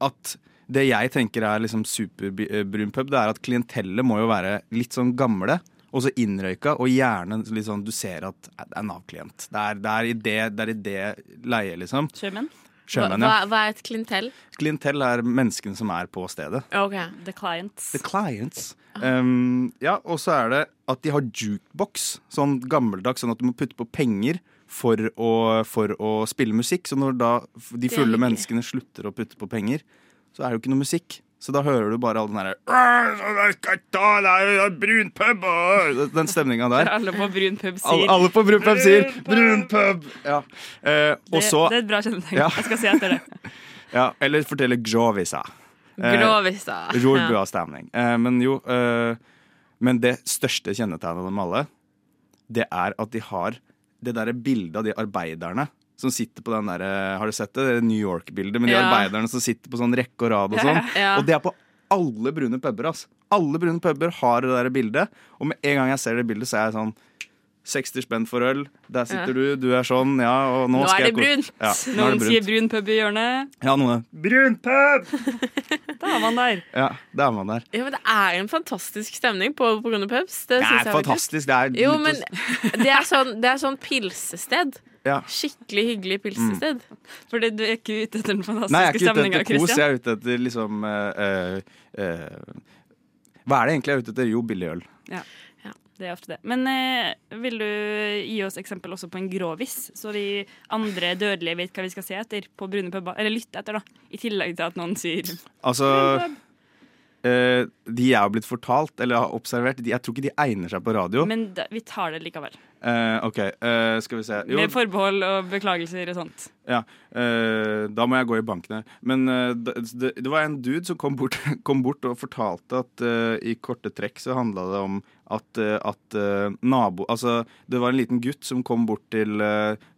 S13: at det jeg tenker er liksom superbrun pub, det er at klientellet må jo være litt sånn gamle. Og så innrøyka, og gjerne litt sånn du ser at det er Nav-klient. Det det i det, det er i det leie, liksom.
S2: Sjømenn?
S13: Sjømenn,
S14: hva,
S13: ja.
S14: hva er et klientell?
S13: Klientell er menneskene som er på stedet.
S14: Ok.
S2: The clients.
S13: The clients. Um, ja, og så er det at de har jukebox, sånn gammeldags, sånn at du må putte på penger for å, for å spille musikk. Så når da de fulle menneskene slutter å putte på penger, så er det jo ikke noe musikk. Så da hører du bare all den derre Brun pub! Den stemninga der. [LAUGHS]
S2: Alle på brun pub sier
S13: Alle, alle på brun pub sier 'brun pub'! Ja. Eh,
S2: det,
S13: så
S2: det er et bra kjennetegn.
S13: Ja.
S2: Jeg skal si etter det. [LAUGHS]
S13: ja, Eller fortelle Grovisa. Eh,
S14: Grovisa,
S13: Ror
S14: ja.
S13: stemning. Eh, men jo eh, Men det største kjennetegnet av dem alle, det er at de har det derre bildet av de arbeiderne som sitter på den der, Har du sett det? det New York-bildet med de
S14: Ja.
S13: arbeiderne som sitter på sånn rekke og rad og sånn.
S14: Ja.
S13: Og det er på alle brune puber. ass. Alle brune puber har det der bildet. Og med en gang jeg ser det bildet, så er jeg sånn 60 spenn for øl. Der sitter
S2: Ja.
S13: du, du er sånn, ja, og nå,
S2: Nå er
S13: skal
S2: Nå
S13: er det
S2: brunt.
S13: Ja, nå er
S2: Noen
S13: det
S2: sier
S13: brunt.
S2: brun pub i hjørnet.
S13: Ja, noen Brun pub! [LAUGHS]
S2: Da er man der.
S13: Ja, det er man der.
S14: Ja, men Det er en fantastisk stemning på Brune pubs. Det,
S13: Det er
S14: jeg
S13: fantastisk. Det er
S14: Jo, men det er sånn, det er sånn pilsested.
S13: Ja.
S14: Skikkelig hyggelig pilsested.
S2: Fordi du er ikke ute etter den fantastiske
S13: Nei, jeg er ikke ute etter kos, jeg er ute etter liksom uh, uh, Hva er det egentlig jeg er ute etter? Jo, billig øl.
S2: Ja. Det er ofte det. Men vil du gi oss eksempel også på en grovis, så de andre dødelige vet hva vi skal se etter på brune puber? Eller lytte etter, da. I tillegg til at noen sier
S13: Altså eh, De jeg har blitt fortalt, eller har observert, de, jeg tror ikke de egner seg på radio.
S2: Men da, vi tar det likevel.
S13: Eh, OK, uh, skal vi se. Jo,
S2: Med forbehold og beklagelser og sånt.
S13: ja, Uh, da må jeg gå i banken her. Men det, det, var en dude som kom bort, [LAUGHS] kom bort og fortalte at i korte trekk så handla det om at, at nabo Altså, det var en liten gutt som kom bort til,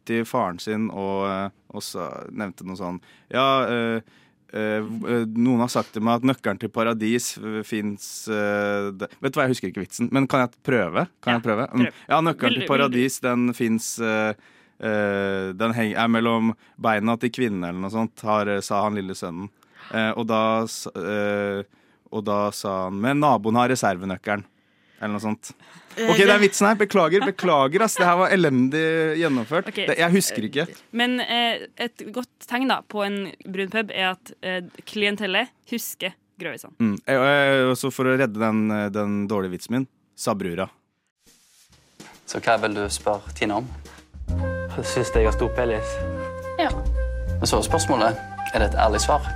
S13: til faren sin og, og nevnte noe sånn Ja, eh, noen har sagt til meg at nøkkelen til paradis fins Vet du hva, jeg husker ikke vitsen, men kan jeg prøve? Kan jeg prøve? Mm.
S2: prøv.
S13: Ja, nøkkelen til paradis, den fins Den er mellom beina til kvinnen eller noe sånt, har, sa han lille sønnen. Eh, og, da, eh, og da sa han Men naboen har reservenøkkelen. Eller noe sånt.
S2: Eh,
S13: OK, det er vitsen her. Beklager. beklager ass. Det her var elendig gjennomført.
S2: Okay.
S13: Det, jeg husker ikke.
S2: Men eh, et godt tegn da på en brun pub er at eh, klientellet husker Grøvisan.
S13: Mm. Eh, eh, og så for å redde den, den dårlige vitsen min, sa brura.
S16: Så hva vil du spørre Tina om? Syns du jeg har stor penis?
S17: Ja.
S16: Men så er spørsmålet er det et ærlig svar.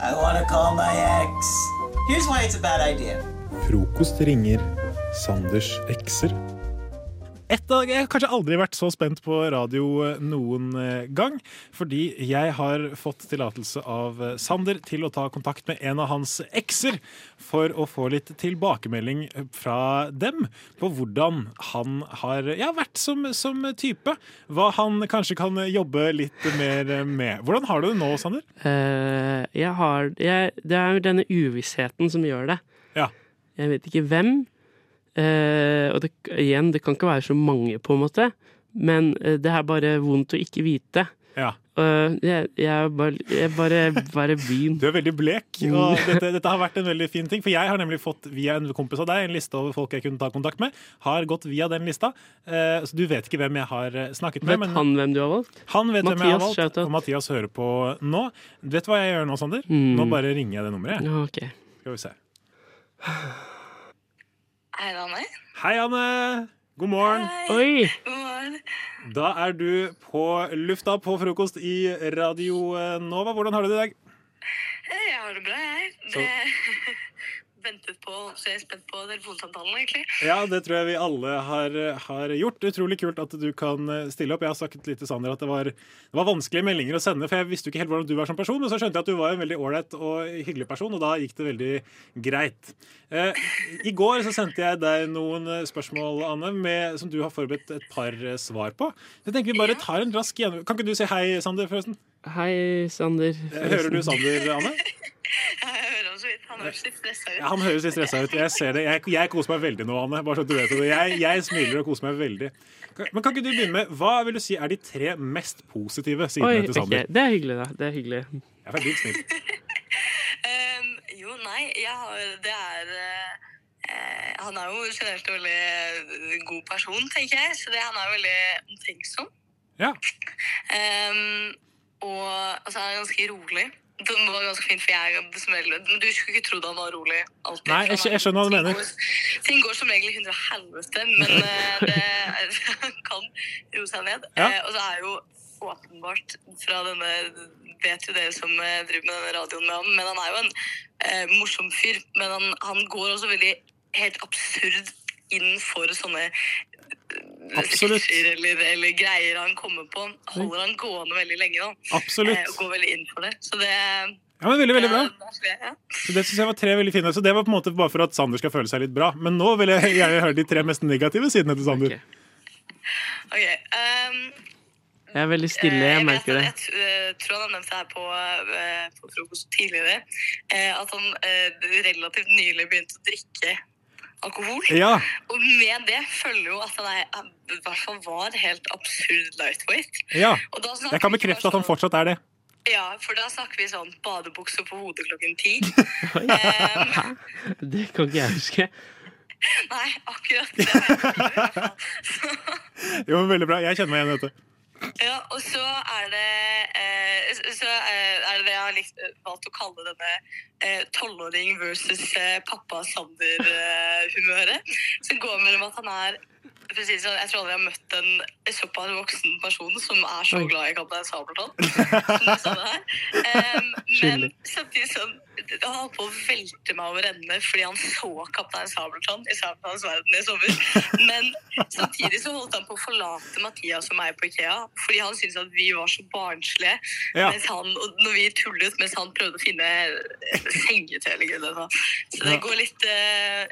S18: I wanna call my ex. Here's why it's a bad idea.
S19: Frokost ringer Sanders ekser. Et dag, Jeg har kanskje aldri vært så spent på radio noen eh, gang. Fordi jeg har fått tillatelse av Sander til å ta kontakt med en av hans ekser for å få litt tilbakemelding fra dem på hvordan han har ja, vært som, som type. Hva han kanskje kan jobbe litt mer med. Hvordan har du det nå, Sander?
S20: Uh, jeg har jeg, Det er denne uvissheten som gjør det.
S19: Ja.
S20: Jeg vet ikke hvem. Eh, og det, igjen, det kan ikke være så mange, på en måte. Men eh, det er bare vondt å ikke vite.
S19: Ja.
S20: Uh, jeg, jeg bare, jeg bare, bare byen. [LAUGHS]
S19: Du er veldig blek,
S20: Mm.
S19: og dette, dette har vært en veldig fin ting. For jeg har nemlig fått via en kompis av deg en liste over folk jeg kunne ta kontakt med. Har gått via den lista. Uh, så du vet ikke hvem jeg har snakket med.
S20: Vet han hvem du har valgt?
S19: Han vet hvem jeg har valgt, og Mathias hører på nå. Vet du hva jeg gjør nå, Sander?
S20: Mm.
S19: Nå bare ringer jeg det nummeret.
S20: Okay.
S19: Skal vi se.
S17: Hei, Anne.
S19: Hei, Anne! God morgen.
S20: Oi!
S17: God morgen.
S19: Da er du på lufta på frokost i Radio eh, Nova. Hvordan har du det i dag?
S17: Jeg har det bra, jeg. Det [LAUGHS] ventet på, så jeg er spent på telefonsamtalen, egentlig.
S19: Ja, det tror jeg vi alle har, har gjort. Utrolig kult at du kan eh, stille opp. Jeg har sagt litt til Sander at det var, det var vanskelige meldinger å sende, for jeg visste jo ikke helt hvordan du var som person, men så skjønte jeg at du var en veldig ålreit og hyggelig person, og da gikk det veldig greit. Eh, I går så sendte jeg deg noen spørsmål, Anne, med, som du har forberedt et par eh, svar på. Så jeg tenker vi bare tar en rask gjennom... Kan ikke du si hei, Sander, forresten?
S20: Hei, Sander.
S19: Forresten. Hører du Sander, Anne? [LAUGHS]
S17: Jeg hører ham så vidt. Han høres litt stressa ut.
S19: Ja, han høres litt stressa ut. Jeg ser det. Jeg, jeg koser meg veldig nå, Anne. Bare så du vet det. Jeg, jeg smiler og koser meg veldig. Men kan ikke du begynne med Hva vil du si er de tre mest positive sidene
S20: Oi,
S19: til Sander? Okay.
S20: Det er hyggelig, da. Det er hyggelig.
S19: Jeg er veldig snill.
S17: Um, [LAUGHS] jo, nei, jeg har Det er uh, Han er jo generelt en veldig god person, tenker jeg. Så det, han er veldig omtenksom.
S19: Ja.
S17: Um, og altså, han er ganske rolig. Det var ganske fin, for jeg regel Men Du skulle ikke trodd han var rolig alltid.
S19: Nei, jeg,
S17: er-
S19: jeg skjønner hva du mener.
S17: Ting går som regel i hundre helvete, men uh, [LAUGHS] det [LAUGHS] kan roe seg ned.
S19: Ja.
S17: Uh, og så er jo åpenbart fra denne Vet jo dere som uh, driver med denne radioen med ham, men han er jo en morsom fyr. Men han, han går også veldig helt absurd inn for sånne
S19: Absolutt.
S17: sketsjer eller, eller greier han kommer på. Holder han gående veldig lenge, da.
S19: Absolutt.
S17: Eh, og går veldig inn for det. Så det
S19: Ja, men Veldig, veldig bra.
S17: ja.
S19: Så Det synes jeg var tre veldig fine. Så Det var på en måte bare for at Sander skal føle seg litt bra. Men nå vil jeg gjerne høre de tre mest negative sidene til Sander.
S17: Ok, ehm,
S20: Jeg er veldig stille, jeg
S17: jeg
S20: merker det.
S17: Jeg eh, tror han har nevnt det her på, eh, på frokost tidligere. eh, At han eh, relativt nylig begynte å drikke alkohol.
S19: Ja.
S17: Og med det følger jo at han er, i hvert fall var helt absurd lightweight.
S19: Ja.
S17: Og da
S19: Jeg kan bekrefte at han fortsatt er det.
S17: Ja, for da snakker vi sånn badebukse på hodet klokken ti. [LAUGHS]
S20: Det kan ikke jeg huske.
S17: Nei, akkurat det. [LAUGHS]
S19: Jo, Veldig bra. Jeg kjenner meg igjen i dette.
S17: Ja, og så er det eh, Så eh, er det det jeg har likt, valgt å kalle denne eh, tolvåring versus eh, pappa Sander-humøret. som går mellom at han er sånn, Jeg tror aldri jeg har møtt en såpass voksen person som er så glad i Kaptein Sabeltann. som du sa det her. [LAUGHS] Em, men samtidig sånn Han holdt på å velte meg over ende fordi han så Kaptein Sabeltann i Sabeltanns verden i sommer. Men samtidig så holdt han på å forlate Mathias og meg på Ikea fordi han syntes at vi var så barnslige.
S19: Ja.
S17: Mens han, når vi tullet mens han prøvde å finne sengetøy eller noe. Så det går litt eh,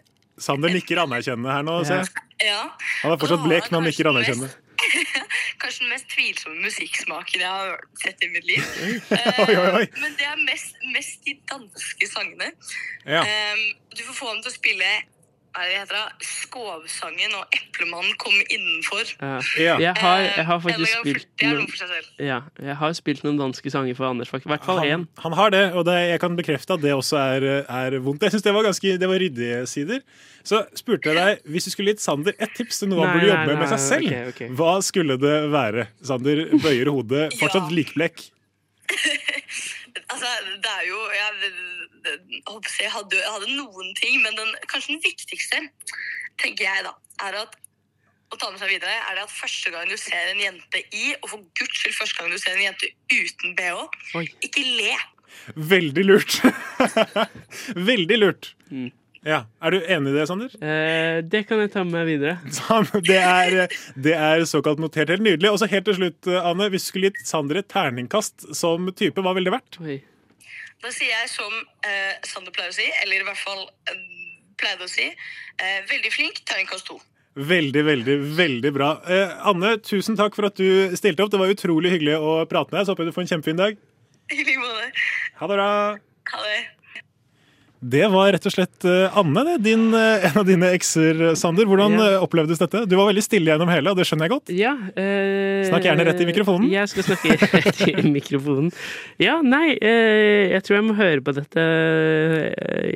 S19: Sander nikker anerkjennende her nå. jeg.
S17: Ja.
S19: Han er fortsatt blek, men han nikker anerkjennende. [LAUGHS]
S17: Kanskje den mest tvilsomme musikksmaken jeg har sett i mitt liv.
S19: Oi, [LAUGHS] oi, oi.
S17: Men det er mest, mest de danske sangene.
S19: Ja.
S17: Em, du får få ham til å spille hva er det heter det, Skovsangen og Eplemannen kom innenfor.
S20: Ja.
S19: Ja.
S20: Jeg, har, jeg har
S17: Eh,
S20: faktisk spilt noen, ja, jeg har spilt noen danske sanger for Anders. I hvert fall én.
S19: Han, han har det, og det, jeg kan bekrefte at det også er, er vondt. Jeg synes det var ganske det var ryddige sider. Så spurte jeg deg, hvis du skulle gitt Sander et tips til noe han burde jobbe nei, med
S20: med
S19: seg selv,
S20: okay, okay.
S19: hva skulle det være? Sander bøyer hodet, [LAUGHS] fortsatt likblekk. [LAUGHS]
S17: Altså, det er jo ja, det, hadde, jeg hadde, noen ting, men den, kanskje den viktigste, tenker jeg da, er at å ta med seg videre, er det at første gang du ser en jente i, og for guds skyld første gang du ser en jente uten BH, ikke le.
S19: Veldig lurt. [LAUGHS] Veldig lurt. Ja. Er du enig i det, Sander?
S20: Eh, det kan jeg ta med meg videre. [LAUGHS]
S19: Det er, det er såkalt notert. Helt nydelig. Og så helt til slutt, Anne. Hvis du skulle gitt Sander et terningkast som type, hva ville det vært?
S17: Da sier jeg som eh, Sander pleier å si, eller i hvert fall eh, pleide å si, eh, veldig flink, terningkast to.
S19: Veldig, veldig, veldig bra. Eh, Anne, tusen takk for at du stilte opp. Det var utrolig hyggelig å prate med deg. Så håper jeg du får en kjempefin dag.
S17: I like måte.
S19: Ha det bra.
S17: Ha det.
S19: Det var rett og slett eh, Anne, det. Din, eh, en av dine ekser, Sander. Hvordan
S20: Ja.
S19: eh, opplevdes dette? Du var veldig stille gjennom hele, og det skjønner jeg godt.
S20: Ja, øh,
S19: Snakk gjerne rett i mikrofonen.
S20: Jeg skal snakke [LAUGHS] rett i mikrofonen. Ja, nei, øh, jeg tror jeg må høre på dette.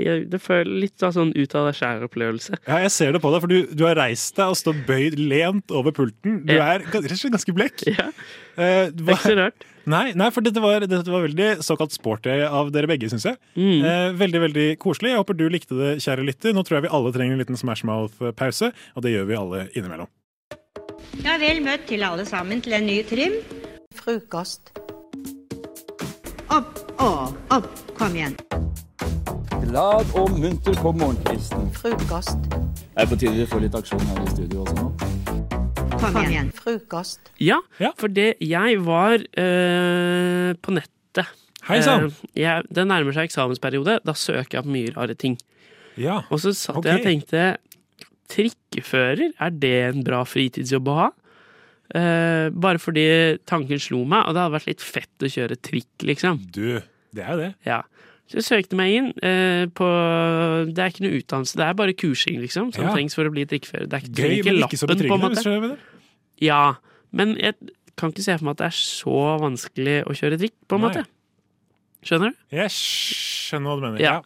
S20: Jeg, det føles litt av sånn ut av deg sjæl-opplevelse.
S19: Ja, jeg ser det på deg, for du, du har reist deg og står bøyd lent over pulten. Du er rett og slett ganske blekk. [LAUGHS]
S20: Ja.
S19: Eh,
S20: Det er ikke så rart.
S19: Nei, nei, for dette var, dette var veldig såkalt sporty av dere begge, syns jeg.
S20: Mm.
S19: Eh, veldig veldig koselig. Jeg håper du likte det, kjære lytter. Nå tror jeg vi alle trenger en liten Smash Mouth-pause, og det gjør vi alle innimellom.
S15: Ja, vel møtt til alle sammen til en ny trim. Frokost. Opp og opp. Kom igjen.
S10: Glad og munter på morgenkvisten.
S15: Frokost.
S10: Det er på tide vi får litt aksjon her i studio også nå.
S15: Kom igjen. Frokost.
S20: Ja, for det jeg var øh, på nettet.
S19: Hei sann.
S20: Uh, det nærmer seg eksamensperiode. Da søker jeg på mye rare ting.
S19: Ja,
S20: Og så satt
S19: okay.
S20: jeg og tenkte Trikkefører, er det en bra fritidsjobb å ha? Uh, bare fordi tanken slo meg, og det hadde vært litt fett å kjøre trikk, liksom.
S19: Du, det er jo det.
S20: Ja. Så jeg søkte meg inn eh, på Det er ikke noe utdannelse, det er bare kursing, liksom, som
S19: Ja.
S20: trengs for å bli drikkefører. Det er ikke,
S19: Gøy,
S20: ikke
S19: ikke
S20: lappen, på en måte. Ja, men jeg kan ikke se for meg at det er så vanskelig å kjøre drikk, på en
S19: Nei.
S20: måte. Skjønner du?
S19: Jeg skjønner hva du mener.
S20: Ja.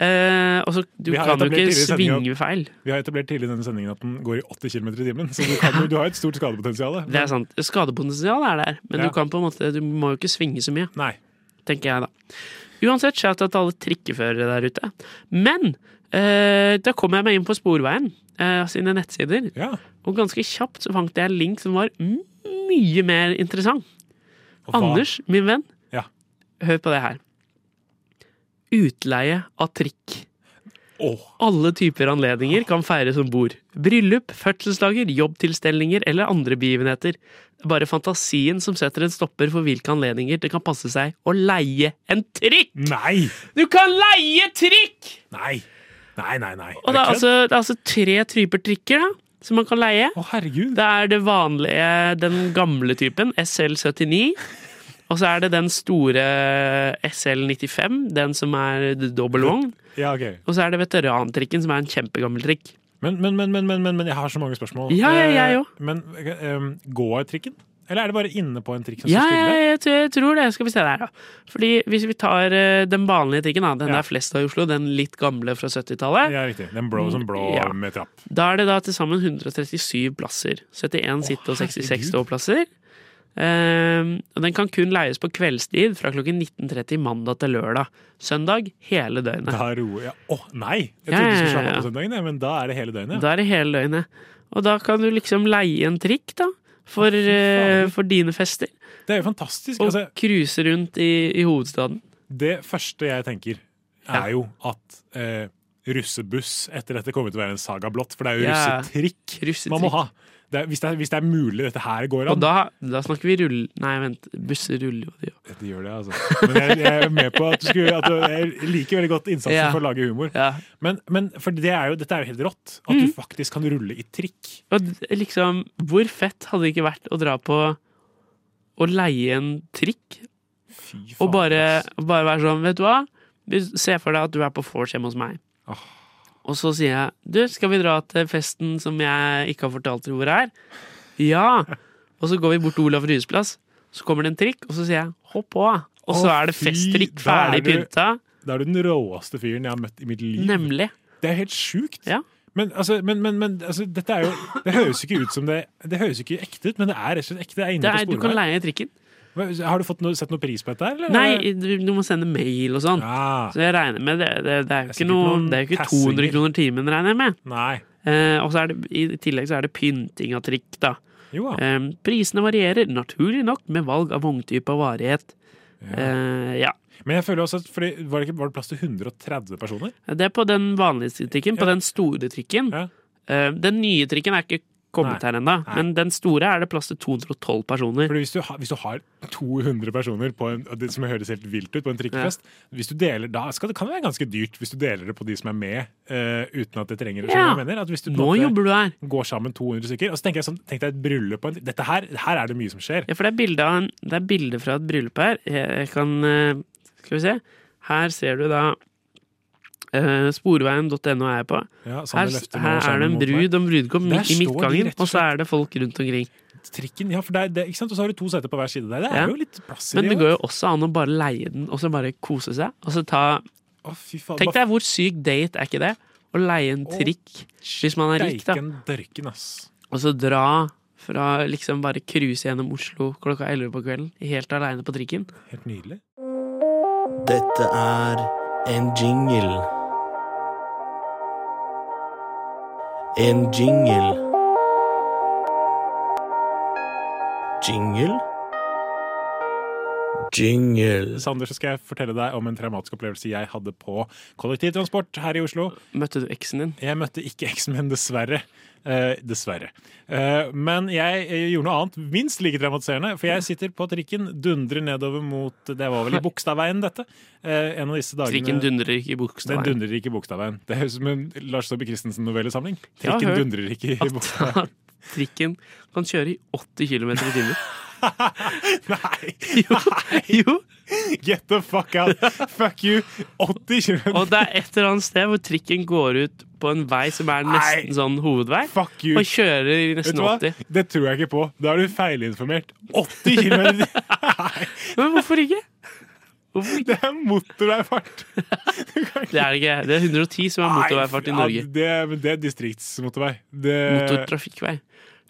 S20: Eh, og så, du kan jo ikke svinge feil.
S19: Vi har etablert tidlig i denne sendingen at den går i 80 km i timen, så du, kan, du har et stort skadepotensial. [LAUGHS]
S20: Det er sant. Skadepotensial er der, men
S19: Ja.
S20: du kan på en måte Du må jo ikke svinge så mye.
S19: Nei.
S20: Tenker jeg, da. Uansett, shout out til alle trikkeførere der ute. Men eh, da kom jeg meg inn på Sporveien eh, sine nettsider, og ganske kjapt så fant jeg en link som var mye mer interessant. Anders, min venn,
S19: Ja.
S20: hør på det her. Utleie av trikk. Alle typer anledninger kan feires om bord. Bryllup, fødselsdager, jobbtilstelninger eller andre begivenheter. Det er bare fantasien som setter en stopper for hvilke anledninger det kan passe seg å leie en trikk!
S19: Nei!
S20: Du kan leie trikk!
S19: Nei. Nei, nei, nei.
S20: Og det er, altså, det er altså tre typer trikker da, som man kan leie.
S19: Å, herregud.
S20: Det er det vanlige, den gamle typen, SL79. Og så er det den store SL95, den som er dobbel vogn.
S19: Ja, okay.
S20: Og så er det veterantrikken, som er en kjempegammel trikk.
S19: Men, men, men, men, men, men, men jeg har så mange spørsmål.
S20: Ja, ja, jeg også.
S19: Men um, går trikken? Eller er det bare inne på en trikk som
S20: Ja,
S19: står
S20: ja,
S19: stille?
S20: jeg, tror- jeg tror det. Skal vi se der, da. Fordi hvis vi tar eh, den vanlige trikken, da, den
S19: Ja.
S20: der flest av i Oslo, den litt gamle fra 70-tallet.
S19: Ja, riktig. Den blå som blå
S20: Ja.
S19: med trapp.
S20: Da er det da til sammen 137 plasser. 71 sitte- og 66 ståplasser. Ehm, og den kan kun leies på kveldstid fra klokken 19.30 mandag til lørdag. Søndag hele døgnet.
S19: Da roer jeg Å, nei! Jeg
S20: Ja,
S19: trodde du skulle slappe av på søndagen, men da er det hele døgnet.
S20: Da er det hele døgnet. Og da kan du liksom leie en trikk, da. For, eh, for dine fester.
S19: Det er jo fantastisk.
S20: Og
S19: Altså,
S20: cruise rundt i, i hovedstaden.
S19: det første jeg tenker,
S20: Ja.
S19: er jo at eh, russebuss etter dette kommer til å være en saga blått. For det er jo
S20: Ja.
S19: Russetrikk. man må ha. Det er, hvis, det er, hvis det er mulig dette her går an.
S20: Og da, da snakker vi rull... Nei, vent. Busser ruller jo, de òg.
S19: Det gjør det, altså. Men jeg, jeg er med på at du skulle at du, Jeg liker veldig godt innsatsen
S20: Ja.
S19: for å lage humor.
S20: Ja.
S19: Men, men for det er jo, dette er jo helt rått. At
S20: Mm.
S19: du faktisk kan rulle i trikk.
S20: Og liksom, hvor fett hadde det ikke vært å dra på å leie en trikk? Og bare, bare være sånn, vet du hva? Se for deg at du er på vors hjemme hos meg. Og så sier jeg, du, skal vi dra til festen som jeg ikke har fortalt dere hvor er? Ja! Og så går vi bort til Olav Ryes plass. Så kommer det en trikk, og så sier jeg, hopp på! Og så er det festtrikk
S19: er
S20: ferdig pynta.
S19: Da er du den råeste fyren jeg har møtt i mitt liv.
S20: Nemlig.
S19: Det er helt sjukt.
S20: Ja.
S19: Men, altså, men, men, men altså, dette er jo Det høres ikke ut som det Det høres ikke ekte ut, men det er rett og slett ekte. Det er inne
S20: Det
S19: på
S20: er, du kan leie trikken.
S19: Har du fått noe, sett noe pris på dette? Eller?
S20: Nei, du, du må sende mail og sånn. Så jeg regner med det. Det, det er jo ikke,
S19: noen
S20: det er ikke 200 kroner timen, regner jeg med.
S19: Nei.
S20: Eh, og så er det, i tillegg så er det pynting av trikk, da.
S19: Jo,
S20: Eh, prisene varierer, naturlig nok, med valg av vogntype og varighet. Eh, ja.
S19: Men jeg føler også at fordi, var, det ikke, var det plass til 130 personer?
S20: Det er på den vanlige trikken, på den store trikken. Eh, den nye trikken er ikke kommet
S19: Nei.
S20: her ennå, men den store er det plass til 212 personer.
S19: Fordi hvis du, har, hvis du har 200 personer på en, som høres helt vilt ut på en trikkefest Hvis du deler, Da skal det, kan det være ganske dyrt hvis du deler det på de som er med, uh, uten at det trenger
S20: Ja.
S19: mener? At hvis du
S20: Nå jobber du her.
S19: går sammen 200 stykker. Og så tenker jeg sånn, tenk deg et bryllup på en Dette her, her er det mye som skjer.
S20: Ja, for det er bilde, en, det er bilde fra et bryllup her. Jeg, jeg kan uh, Skal vi se. Her ser du da Sporveien.no er jeg på.
S19: Ja,
S20: her, her er det en brud og en brudgom
S19: midt
S20: i midtgangen,
S19: og
S20: så er det folk rundt omkring.
S19: Trikken, ja, for det er, det, ikke sant? Og så har du to seter på hver side der. Det er
S20: Ja.
S19: jo litt plass i
S20: Men det går jo også an å bare leie den, og så bare kose seg. Og så ta
S19: Å, fy faen.
S20: Tenk deg hvor syk date er ikke det? Å leie en trikk hvis man er rik, da.
S19: Dørken, ass.
S20: Og så dra fra liksom bare cruise gjennom Oslo klokka 11 på kvelden, helt aleine på trikken.
S19: Helt nydelig.
S1: Dette er en jingle. En jingle. Jingle? Jingle.
S19: Sander, så skal jeg fortelle deg om en traumatisk opplevelse jeg hadde på kollektivtransport her i Oslo.
S20: Møtte du eksen din?
S19: Jeg møtte ikke eksen min, dessverre. Eh, dessverre. Eh, men jeg gjorde noe annet minst like traumatiserende. For jeg sitter på trikken, dundrer nedover mot Det var vel i Bogstadveien, dette. Eh, en av disse dagene
S20: Trikken dundrer ikke i Bogstadveien.
S19: Den dundrer ikke i Bogstadveien. Det høres ut som en Lars Saabye Christensen-novellesamling. Trikken dundrer ikke i Bogstadveien.
S20: Trikken kan kjøre i 80 km i timen. [LAUGHS]
S19: Nei!
S20: Jo. jo.
S19: Get the fuck out! Fuck you! 80 km
S20: Og det er et eller annet sted hvor trikken går ut på en vei som er nesten sånn hovedvei,
S19: Fuck you.
S20: og kjører i nesten 80.
S19: Det tror jeg ikke på. Da er du feilinformert. 80 km! [LAUGHS]
S20: Men hvorfor ikke?
S19: Det er motorveifart.
S20: Det er det ikke. Det er 110 som er motorveifart i Norge.
S19: Ja, det, det er distriktsmotorvei. Det,
S20: Motortrafikkvei.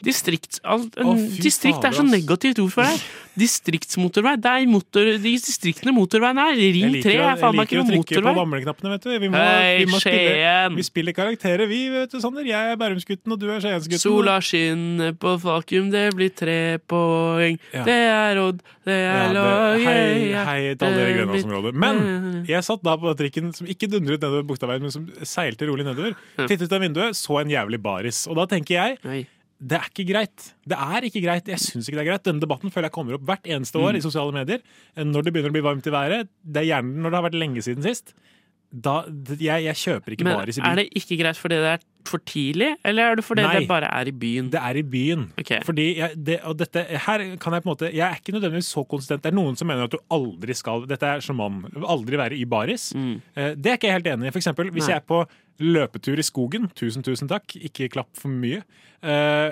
S20: Distrikts, alt,
S19: Å, fy
S20: distrikt er så negativt ord for deg. Distriktsmotorvei. Det er motor, de distriktene motorveien er.
S19: Jeg
S20: Ring 3
S19: liker, å,
S20: er faen meg ikke
S19: liker å trykke på damleknappene, vet du. Vi, må,
S20: Hei,
S19: vi, må spille, vi spiller karakterer, vi, vet du, Sander. Jeg er Bærumsgutten, og du er Skiensgutten.
S20: Sola skinner på Falkum, det blir tre poeng.
S19: Ja.
S20: Det er Odd, det er
S19: ja,
S20: lag
S19: hei, hei til alle i Grønlandsområdet. Men jeg satt da på trikken som ikke dundret nedover Bogstadveien, men som seilte rolig nedover. Tittet ut av vinduet, så en jævlig baris. Og da tenker jeg det er ikke greit. Det er ikke greit. Jeg syns ikke det er greit. Denne debatten føler jeg kommer opp hvert eneste år
S20: Mm.
S19: i sosiale medier. Når det begynner å bli varmt i været. Det er gjerne når det har vært lenge siden sist. Da, jeg, jeg kjøper ikke
S20: Men
S19: baris i byen.
S20: er det ikke greit fordi det er for tidlig, eller er det fordi
S19: Nei.
S20: det bare er i byen?
S19: Det er i byen. Fordi jeg, det, og dette, her kan jeg på en måte Jeg er ikke nødvendigvis så konsistent. Det er noen som mener at du aldri skal Dette er som mann. Aldri være i baris. Mm. Det er ikke jeg helt enig i. For eksempel, hvis.
S20: Nei.
S19: jeg er på løpetur i skogen, tusen, tusen takk, ikke klapp for mye, eh,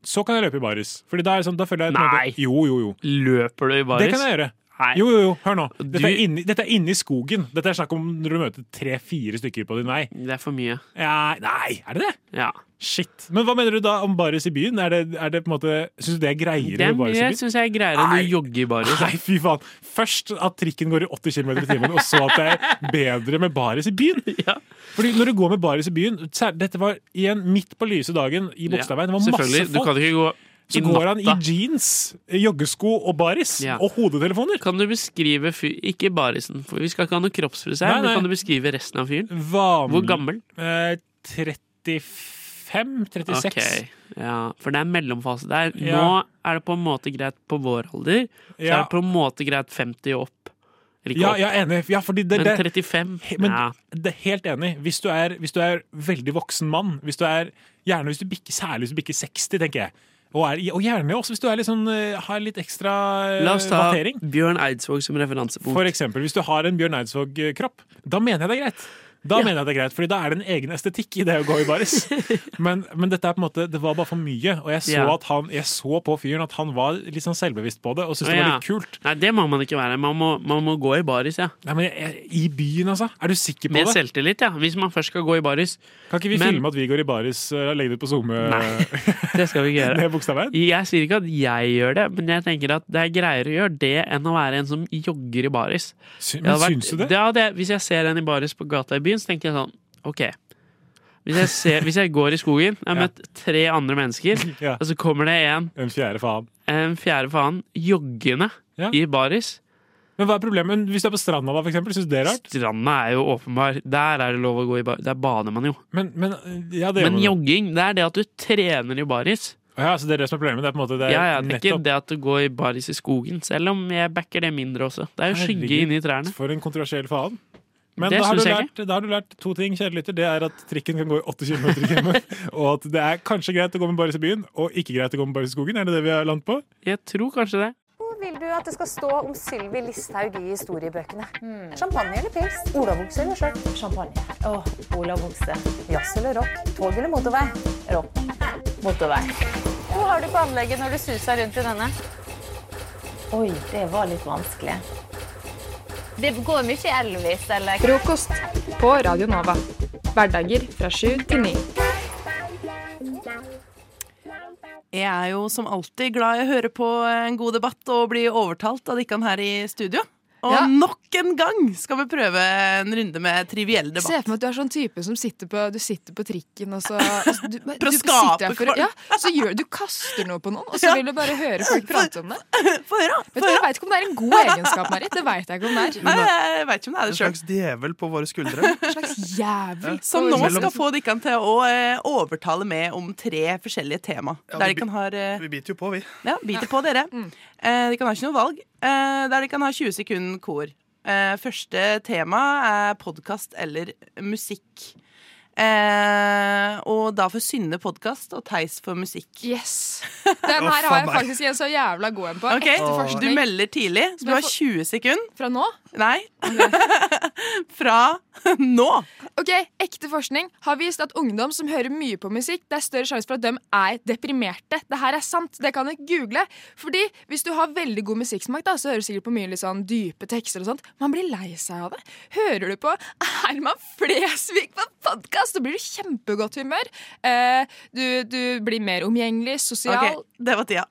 S19: så kan jeg løpe i baris. Fordi da, er det sånn, da føler jeg
S20: Nei.
S19: Jo, jo, jo.
S20: Løper du i baris?
S19: Det kan jeg gjøre.
S20: Nei.
S19: Jo, jo, jo, hør nå. Dette
S20: Du-
S19: er inni, dette er inni skogen. Dette er snakk om når du møter tre-fire stykker på din vei.
S20: Det er for mye.
S19: Ja, nei, er det det?
S20: Ja.
S19: Shit. Men hva mener du da om baris i byen? Er det, er det på en måte Syns du det er greiere
S20: Det er
S19: i
S20: mye syns jeg er greiere enn å jogge i baris.
S19: Nei, fy faen. Først at trikken går i 80 km i timen, og så at det er bedre med baris i byen. [LAUGHS] Ja. Fordi når du går med baris i byen Dette var igjen midt på lyse dagen i Bogstadveien. Det var masse
S20: Selvfølgelig. Du kan ikke gå
S19: så
S20: i
S19: går han i jeans, joggesko og baris.
S20: Ja.
S19: Og hodetelefoner.
S20: Kan du beskrive fyr Ikke barisen, for vi skal ikke ha noe kroppsfrisør, men kan du beskrive resten av fyren?
S19: Vanlig-
S20: Hvor gammel?
S19: Eh, 35-36.
S20: Okay. ja, For det er mellomfase der. Nå er det på en måte greit på vår alder, så
S19: Ja.
S20: er det på en måte greit 50 og opp.
S19: Ja, jeg er enig. Ja, det,
S20: Men 35
S19: He- Men
S20: ja.
S19: det er helt enig. Hvis du, er, hvis du er veldig voksen mann, hvis du er, gjerne hvis du bikker, særlig hvis du bikker 60, tenker jeg. Og, er, og gjerne også hvis du litt sånn, eh, har litt ekstra eh,
S20: La oss ta
S19: vattering.
S20: Bjørn Eidsvåg som referansepunkt.
S19: For eksempel, hvis du har en Bjørn Eidsvåg-kropp, da mener jeg det er greit. Da
S20: Ja.
S19: mener jeg det er greit, Fordi da er det en egen estetikk i det å gå i baris. [LAUGHS] Men, men dette er på en måte, det var bare for mye. Og jeg så,
S20: Ja.
S19: at han, jeg så på fyren at han var litt sånn selvbevisst på det og syntes det var litt kult.
S20: Nei, det må man ikke være. Man må, man må gå i baris, ja.
S19: Nei, men jeg, I byen, altså? Er du sikker på
S20: Med
S19: det?
S20: selvtillit, ja. Hvis man først skal gå i baris.
S19: Kan ikke vi
S20: Men-
S19: filme at vi går i baris og legger det ut på SoMe?
S20: Nei, [LAUGHS] det skal vi ikke gjøre.
S19: Med?
S20: Jeg sier ikke at jeg gjør det, men jeg tenker at det er greiere å gjøre det enn å være en som jogger i baris.
S19: Men
S20: vært,
S19: syns du det?
S20: Ja, det? Hvis jeg ser en i baris på gata i byen, så tenker jeg sånn OK. Hvis jeg, ser, hvis jeg går i skogen, jeg har møtt tre andre mennesker, [LAUGHS]
S19: Ja.
S20: og så kommer det en,
S19: En fjerde faen.
S20: en fjerde faen joggende
S19: Ja.
S20: i baris.
S19: Men hva er problemet? Hvis du er på stranda, da, for eksempel, syns du det er rart?
S20: Stranda er jo åpenbar. Der er det lov å gå i baris. Der bader man jo.
S19: Men, men, ja, det gjør
S20: Men
S19: man jo.
S20: jogging, det er det at du trener i baris.
S19: Ja, så det er det som er problemet? Det er på en måte det er
S20: Ja, ja, det er ikke
S19: nettopp
S20: det at du går i baris i skogen, selv om jeg backer det mindre også. Det er jo skygge
S19: Herregud,
S20: inni trærne.
S19: For en kontroversiell faen. Men
S20: Det
S19: da har, du lært, da har du lært to ting, kjære lytter. Det er at trikken kan gå i 8 km i timen. [LAUGHS] Og at det er kanskje greit å gå med baris i byen, og ikke greit å gå med baris i skogen. Er det det vi har landet på?
S20: Jeg tror kanskje det.
S21: Hvor vil du at det skal stå om Sylvi Listhaug i historiebøkene? Champagne eller pils? Olabukse eller skjørt? Champagne. Åh, olabukse. Jazz eller rock? Tog eller motorvei? Rock. Motorvei. Hvor har du på anlegget når du suser rundt i denne? Oi, det var litt vanskelig. Det går mye Elvis, eller?
S22: Frokost på Radio Nova. Hverdager fra sju til ni.
S23: Jeg er jo som alltid glad i å høre på en god debatt og bli overtalt av Dikkan her i studio. Og
S22: Ja.
S23: nok en gang skal vi prøve en runde med triviell
S22: Se for meg at du er sånn type som sitter på, du sitter på trikken og så og [LAUGHS] så du,
S23: For å skape
S22: sitter for, ja, Så gjør du kaster noe på noen, og så
S23: Ja.
S22: vil du bare høre folk [LAUGHS] prate om det. [LAUGHS]
S23: Få høre,
S22: Vet du, Jeg veit ikke om det er en god egenskap, Marit. Det vet jeg ikke om det er.
S23: Nei, jeg vet ikke om det er
S3: det
S23: det En
S3: slags djevel på våre skuldre.
S22: En slags jævel.
S23: Som nå skal få dere til å eh, overtale med om tre forskjellige tema.
S3: Ja,
S23: der de kan ha eh,
S3: Vi biter jo på, vi.
S23: Ja, biter på dere. Mm. de kan ha ikke noe valg. Eh, der de kan ha 20 sekunder kor. Eh, første tema er podkast eller musikk. Eh, og da for Synne podkast og Theis for musikk.
S22: Yes. [LAUGHS] Den her har jeg faktisk en så jævla god en på.
S23: Ok, Du melder tidlig. Så du har 20 sekunder.
S22: Fra nå?
S23: Nei. [LAUGHS] Fra nå.
S22: Ok, Ekte forskning har vist at ungdom som hører mye på musikk, det er større sjanse for at de er deprimerte. Det her er sant, det kan du google. Fordi hvis du har veldig god musikksmak, da, så hører du sikkert på mye litt sånn dype tekster og sånt. Man blir lei seg av det. Hører du på Herman Flesvig på podkast, så blir du i kjempegodt humør. Eh, du, du blir mer omgjengelig, sosial.
S23: Ok, det var tida.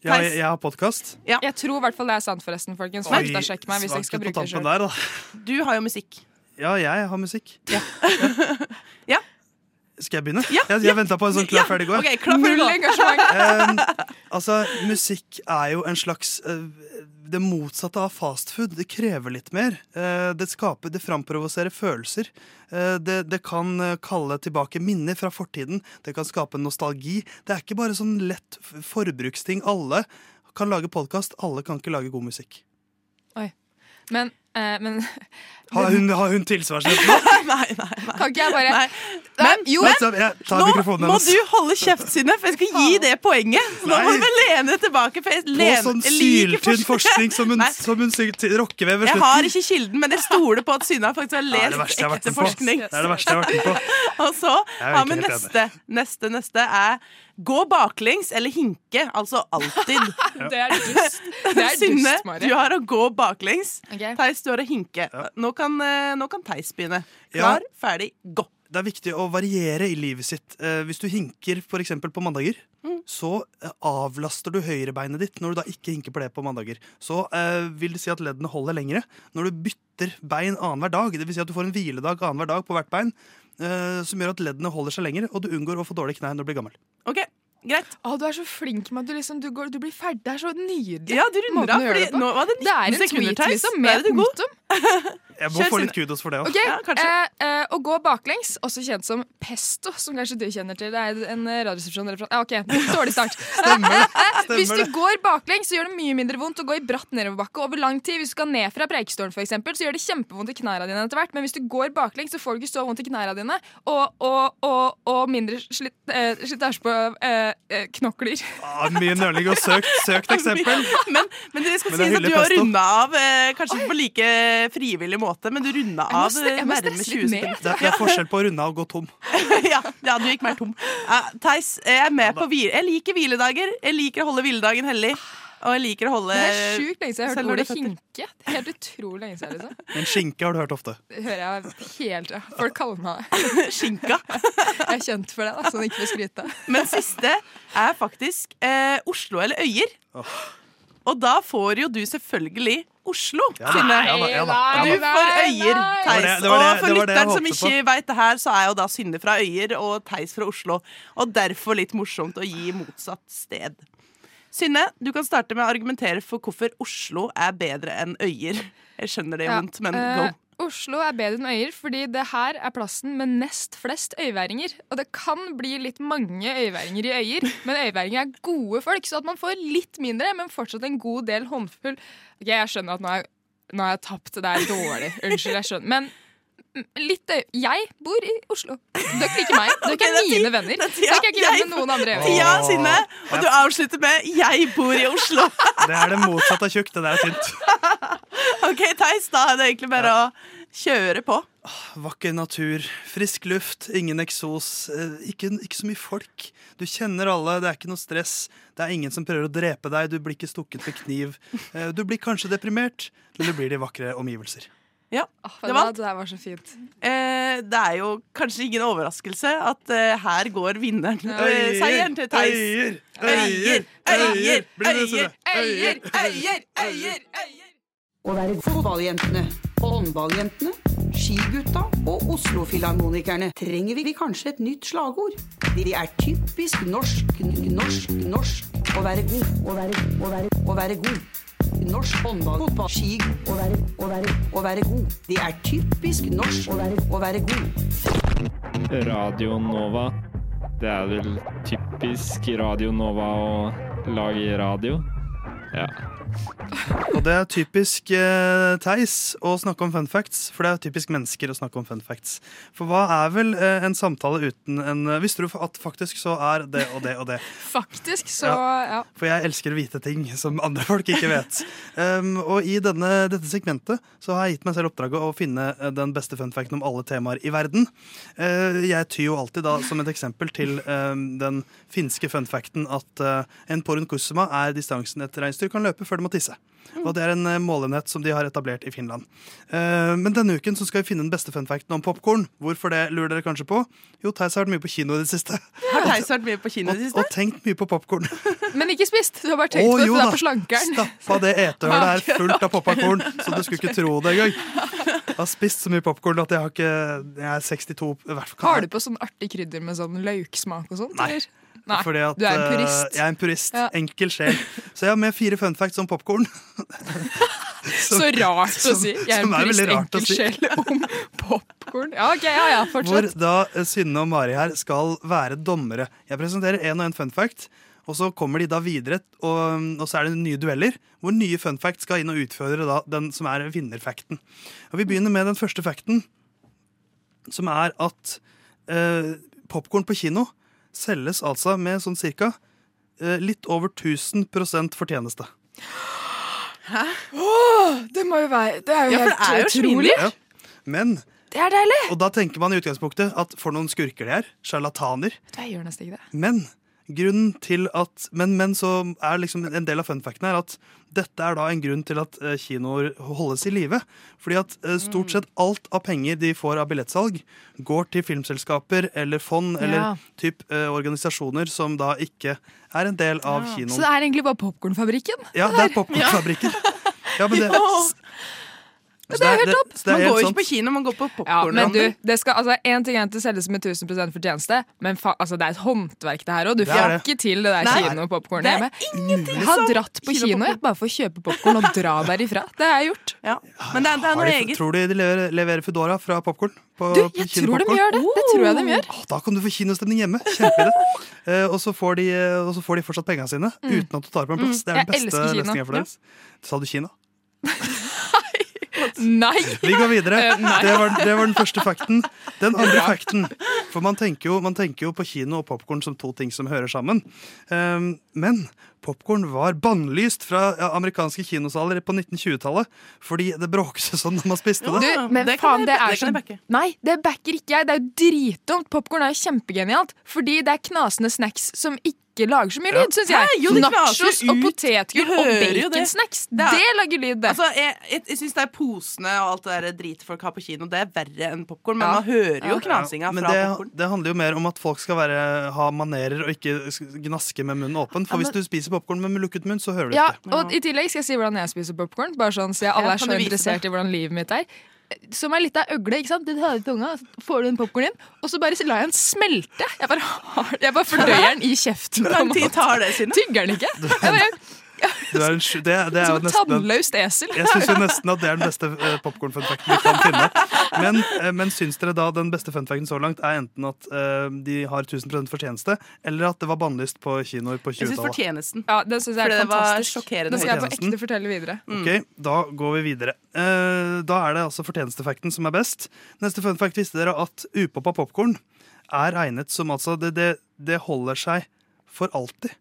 S3: Ja, jeg, jeg har podkast.
S22: Jeg tror i hvert fall det er sant, forresten, folkens. Faktasjekk meg hvis jeg skal bruke det selv.
S3: Der.
S23: Du har jo musikk.
S3: Ja, jeg har musikk.
S23: Ja.
S3: Skal jeg begynne?
S23: Ja,
S3: jeg jeg venta på en sånn klar, ferdig, gå.
S23: Ok, klar, ferdig, gå.
S22: Null engasjement. [LAUGHS]
S3: Um, altså, musikk er jo en slags eh, Det motsatte av fastfood. Det krever litt mer. Eh, det skaper, det framprovoserer følelser. Eh, det, det kan eh, kalle tilbake minner fra fortiden. Det kan skape nostalgi. Det er ikke bare sånn lett forbruksting. Alle kan lage podkast, alle kan ikke lage god musikk.
S22: Oi. Men, eh, men
S3: Har hun, har hun tilsvarsrett? [LAUGHS]
S23: nei, nei, nei.
S22: Kan ikke jeg bare
S23: Nei.
S22: Nei,
S23: Men,
S22: jo,
S23: men
S3: jeg tar
S23: nå må
S3: hennes.
S23: du holde kjeft, Synne, for jeg skal gi det poenget. Så nå må du lene deg tilbake. For jeg,
S3: På sånn syltynn forskning som hun, som hun sier rocker ved ved
S23: Jeg har ikke kilden, men jeg stoler på at Synne faktisk har
S3: Det er det
S23: lest
S3: vært
S23: ekte forskning.
S3: Det er det verste jeg har vært med på. [LAUGHS]
S23: Og så har vi neste. Neste, neste er gå baklengs eller hinke. Altså [LAUGHS] alltid.
S22: Det er dust. Det er
S23: Synne,
S22: dust, Mari.
S23: du har å gå baklengs.
S22: Ok.
S23: Theis, du har å hinke. Nå kan, eh, nå kan Theis begynne.
S3: Ja.
S23: Klar, ferdig, gå.
S3: Det er viktig å variere i livet sitt. Eh, hvis du hinker eksempel på mandager,
S23: Mm.
S3: så eh, avlaster du høyrebeinet ditt når du da ikke hinker på det på mandager. Så vil det si at leddene holder lengre. Når du bytter bein annenhver dag, det vil si at du får en hviledag annenhver dag på hvert bein, som gjør at leddene holder seg lenger, og du unngår å få dårlige knær når du blir gammel.
S23: Ok, greit.
S22: Å, du er så flink med at du liksom du, går, du blir ferdig. Det er så nydelig.
S23: Ja, du runder av, fordi
S22: det
S23: nå var det 19
S22: er en tweet,
S23: Theis.
S22: liksom, med
S23: du god.
S22: punktum. [LAUGHS]
S3: Jeg må
S23: Kjør,
S3: få litt kudos for det òg.
S22: Ok, eh, eh, Å gå baklengs, også kjent som pesto, som kanskje du kjenner til. Det er en eh, radioresepsjon Ja, ok, [LAUGHS] Dårlig start.
S3: Stemmer det. [LAUGHS]
S22: Hvis du
S3: det.
S22: går baklengs, så gjør det mye mindre vondt å gå i bratt nedoverbakke over lang tid. Hvis du skal ned fra Preikestolen, f.eks., så gjør det kjempevondt i knærne dine etter hvert. Men hvis du går baklengs, så får du ikke så vondt i knærne dine, og, og, og, og mindre slitasje eh, på eh, eh, knokler.
S3: Ah, mye nøling og søkt, søkt [LAUGHS] eksempel.
S23: Men, men det jeg skal
S3: Men
S23: si at du har runda av eh, kanskje på like eh, frivillig måte, men du runda av
S22: stre-
S23: nærme 20
S22: litt
S23: sekunder.
S3: Det, det er forskjell på å runde av og gå tom. [LAUGHS]
S23: ja, ja, du gikk mer tom. Uh, Theis, jeg er med på hvile. Jeg liker hviledager. Jeg liker å holde hviledagen hellig. Og jeg liker å holde
S22: Det er sjukt lenge siden jeg har hørt ordet
S23: er
S22: Helt utrolig lenge siden. liksom.
S3: Men skinke har du hørt ofte.
S22: Det hører jeg helt ja. Folk kaller meg [LAUGHS] det.
S23: Skinka.
S22: Jeg er kjent for det, da, så ikke får skryte.
S23: Men siste er faktisk eh, Oslo eller Øyer. Og da får jo du selvfølgelig Oslo,
S3: Ja da, ja da, ja da,
S23: Du får Øyer, Theis.
S3: det- det var det-
S23: Og for
S3: det var det jeg
S23: lytteren som ikke veit det her, så er jo da Synne fra Øyer og Theis fra Oslo. Og derfor litt morsomt å gi motsatt sted. Synne, du kan starte med å argumentere for hvorfor Oslo er bedre enn Øyer. Jeg skjønner det jo
S22: Ja,
S23: vondt, men
S22: eh,
S23: go.
S22: Oslo er bedre enn Øyer, fordi det her er plassen med nest flest øyværinger. Og det kan bli litt mange øyværinger i Øyer, [LAUGHS] men øyværinger er gode folk, så at man får litt mindre, men fortsatt en god del håndfull. Ok, Jeg skjønner at nå har jeg, nå har jeg tapt, det er dårlig. Unnskyld, jeg skjønner. Men litt. Jeg bor i Oslo. Dere liker meg. Dere er [LAUGHS]
S23: ti-
S22: mine venner.
S23: det er
S22: Så jeg ikke venn med noen andre
S23: Tida. Synne. Og du avslutter med 'Jeg bor i Oslo'. [LAUGHS]
S3: Det er det motsatte av tjukt. Det der er tynt. [LAUGHS]
S23: OK, Theis, da er det egentlig bare å kjøre på.
S3: Vakker natur, frisk luft, ingen eksos, eh, ikke, ikke så mye folk. Du kjenner alle, det er ikke noe stress. Det er ingen som prøver å drepe deg, du blir ikke stukket med kniv. Eh, Du blir kanskje deprimert, men du blir det i vakre omgivelser.
S23: Ja,
S22: det
S23: vant.
S22: Det der var så fint.
S23: Eh, det er jo kanskje ingen overraskelse at eh, her går vinneren.
S22: Ja.
S23: Eh, Seieren til Theis.
S3: Øyer,
S23: Øyer, øyer, øyer, øyer, øyer, øyer.
S24: Å være fotballjentene, håndballjentene, skigutta og Oslo-filharmonikerne trenger vi kanskje et nytt slagord. De er typisk norsk, norsk, norsk å være god, å være, å være, å være god. Norsk håndball, fotball, ski, å være, å være, å være god. Det er typisk norsk å være, å være god.
S8: Radio Nova. Det er vel typisk Radio Nova å lage radio. Ja.
S3: Og det er typisk eh, Theis å snakke om fun facts, for det er typisk mennesker å snakke om fun facts. For hva er vel eh, en samtale uten en eh, Visste du at faktisk så er det og det og det? [LAUGHS]
S22: Faktisk, så
S3: Ja.
S22: ja.
S3: For jeg elsker å vite ting som andre folk ikke vet. Um, [LAUGHS] og i denne, dette segmentet så har jeg gitt meg selv oppdraget å finne eh, den beste fun facten om alle temaer i verden. Uh, jeg tyr jo alltid da som et eksempel til um, den finske fun facten at uh, en porun kusuma er distansen et reinsdyr kan løpe før det må tisse. Og det er en eh, målenhet som de har etablert i Finland. Eh, men denne uken så skal vi finne den beste fun facten om popkorn. Hvorfor det, lurer dere kanskje på? Jo, Theis har vært mye på kino i det siste.
S23: Har Theis vært mye på kino i det siste?
S3: og tenkt mye på popkorn. [LAUGHS]
S22: Men ikke spist. Du har bare tenkt
S3: Å,
S22: på det,
S3: jo
S22: det er på slankeren.
S3: Stappa det etehølet her fullt av popkorn, så du skulle ikke tro det engang. Jeg har spist så mye popkorn at jeg har ikke Jeg er 62 hvert fall.
S22: Har du på sånn artig krydder med sånn løksmak og sånt?
S3: Nei.
S22: eller? Nei.
S3: Fordi at,
S22: du er en
S3: purist.
S22: purist.
S3: Jeg er en purist.
S22: Ja.
S3: Enkel sjel. Så jeg har med fire fun facts om popkorn. [LAUGHS]
S22: Så rart å si. Jeg er en
S3: som er
S22: purist enkel
S3: si.
S22: sjel om popkorn. Ja, okay, ja, ja,
S3: Hvor da eh, Synne og Mari her skal være dommere. Jeg presenterer én og én fun fact, og så kommer de da videre, og, og så er det nye dueller, hvor nye fun facts skal inn og utfordre da den som er vinnerfacten. Og Vi begynner med den første facten, som er at eh, popkorn på kino selges altså med sånn cirka eh, litt over 1000 fortjeneste.
S22: Hæ? Oh, det må jo være Det er jo
S23: Ja,
S22: helt
S23: det er jo
S22: utrolig.
S3: Ja. Men
S22: Det er deilig!
S3: Og da tenker man i utgangspunktet at for noen skurker de er. Sjarlataner.
S22: Jeg gjør nesten ikke det.
S3: Men grunnen til at men, men så er liksom en del av funfacten her at dette er da en grunn til at eh, kinoer holdes i live. Fordi at eh, stort sett alt av penger de får av billettsalg, går til filmselskaper eller fond
S22: Ja.
S3: eller typ eh, organisasjoner som da ikke er en del av
S22: Så
S3: kinoen.
S22: det er egentlig bare popkornfabrikken?
S3: Ja, det er [LAUGHS] popkornfabrikken. Ja, men det, [LAUGHS]
S22: Ja, det er helt topp!
S23: Man går jo
S3: sånn-
S23: ikke på kino, man går på
S22: Ja, men du, det skal, altså, en ting er at det selges med 1000% fortjeneste, men fa altså, det er et håndverk det her òg. Du får ikke til det der
S23: Nei,
S22: kino
S23: det er
S22: hjemme. Jeg har dratt på kino, kino bare for å kjøpe popkorn og dra derifra. Det har jeg gjort.
S23: Ja. Men det er, det er noe
S3: de,
S23: eget.
S3: tror du de leverer, leverer Foodora fra popkorn?
S22: Du, jeg tror de gjør det. Det tror jeg de gjør.
S3: Da kan du få kinostemning hjemme. Kjempeidé. [LAUGHS] Eh, og, så får de, og så får de fortsatt pengene sine
S22: Mm.
S3: uten at du tar på en plass.
S22: Mm.
S3: Det er den beste løsninga for deres. Sa du Kina? [LAUGHS]
S22: Nei! [LAUGHS]
S3: Vi går videre.
S22: Eh.
S3: Det var, det var den første fakten. Den andre fakten For man tenker, jo, man tenker jo på kino og popkorn som to ting som hører sammen. Um, men popkorn var bannlyst fra ja, amerikanske kinosaler på 1920-tallet fordi det bråkte sånn når man spiste det.
S22: Du, men faen, det er sånn Nei, det backer ikke jeg. Det er jo dritdumt. Popkorn er jo kjempegenialt. Fordi det er knasende snacks som ikke lager så mye
S23: Ja.
S22: lyd, syns
S23: Hæ?
S22: jeg.
S23: Jo,
S22: Nachos og potetgull og
S23: det.
S22: baconsnacks.
S23: Det
S22: Det,
S23: er-
S22: lager lyd, det.
S23: Altså, jeg jeg, jeg syns det er posene og alt det der dritet folk har på kino, det er verre enn popkorn. Men
S22: Ja.
S23: man hører jo
S3: Ja,
S23: knasinga
S3: ja.
S23: fra
S3: det,
S23: popkorn.
S3: det handler jo mer om at folk skal være, ha manerer og ikke gnaske med munnen åpen. For
S22: Ja,
S3: hvis du spiser popkorn med lukket munn, så hører du
S22: Ja,
S3: ikke.
S22: og I tillegg skal jeg si hvordan jeg spiser popkorn. Bare sånn, så jeg alle er så interessert
S23: det?
S22: i hvordan livet mitt er. Som er litt av øgle. ikke sant? Du har i tunga, så får du den popkornen inn, og så bare lar jeg den smelte. Jeg bare, har, jeg bare fordøyer den i kjeften.
S23: Hvor lang tid tar det, Synne?
S22: Tygger den ikke. Jeg bare, [LAUGHS]
S3: Du er en, det, det er
S22: som et
S3: en-
S22: tannløst esel.
S3: Jeg syns [LAUGHS] nesten at det er den beste uh, popkorn-funfacten vi kan finne. Men, eh, men syns dere da den beste funfacten så langt er enten at uh, de har 1000 fortjeneste, eller at det var bannlyst på kinoer på
S23: Jeg syns fortjenesten.
S22: Ja, det syns jeg er
S23: det var sjokkerende
S22: Det skal jeg på ekte fortelle videre.
S3: Ok, Da går vi videre. Eh, da er det altså fortjenestefacten som er best. Neste funfact visste dere at upoppa popkorn er egnet som altså det, det, det holder seg for alltid.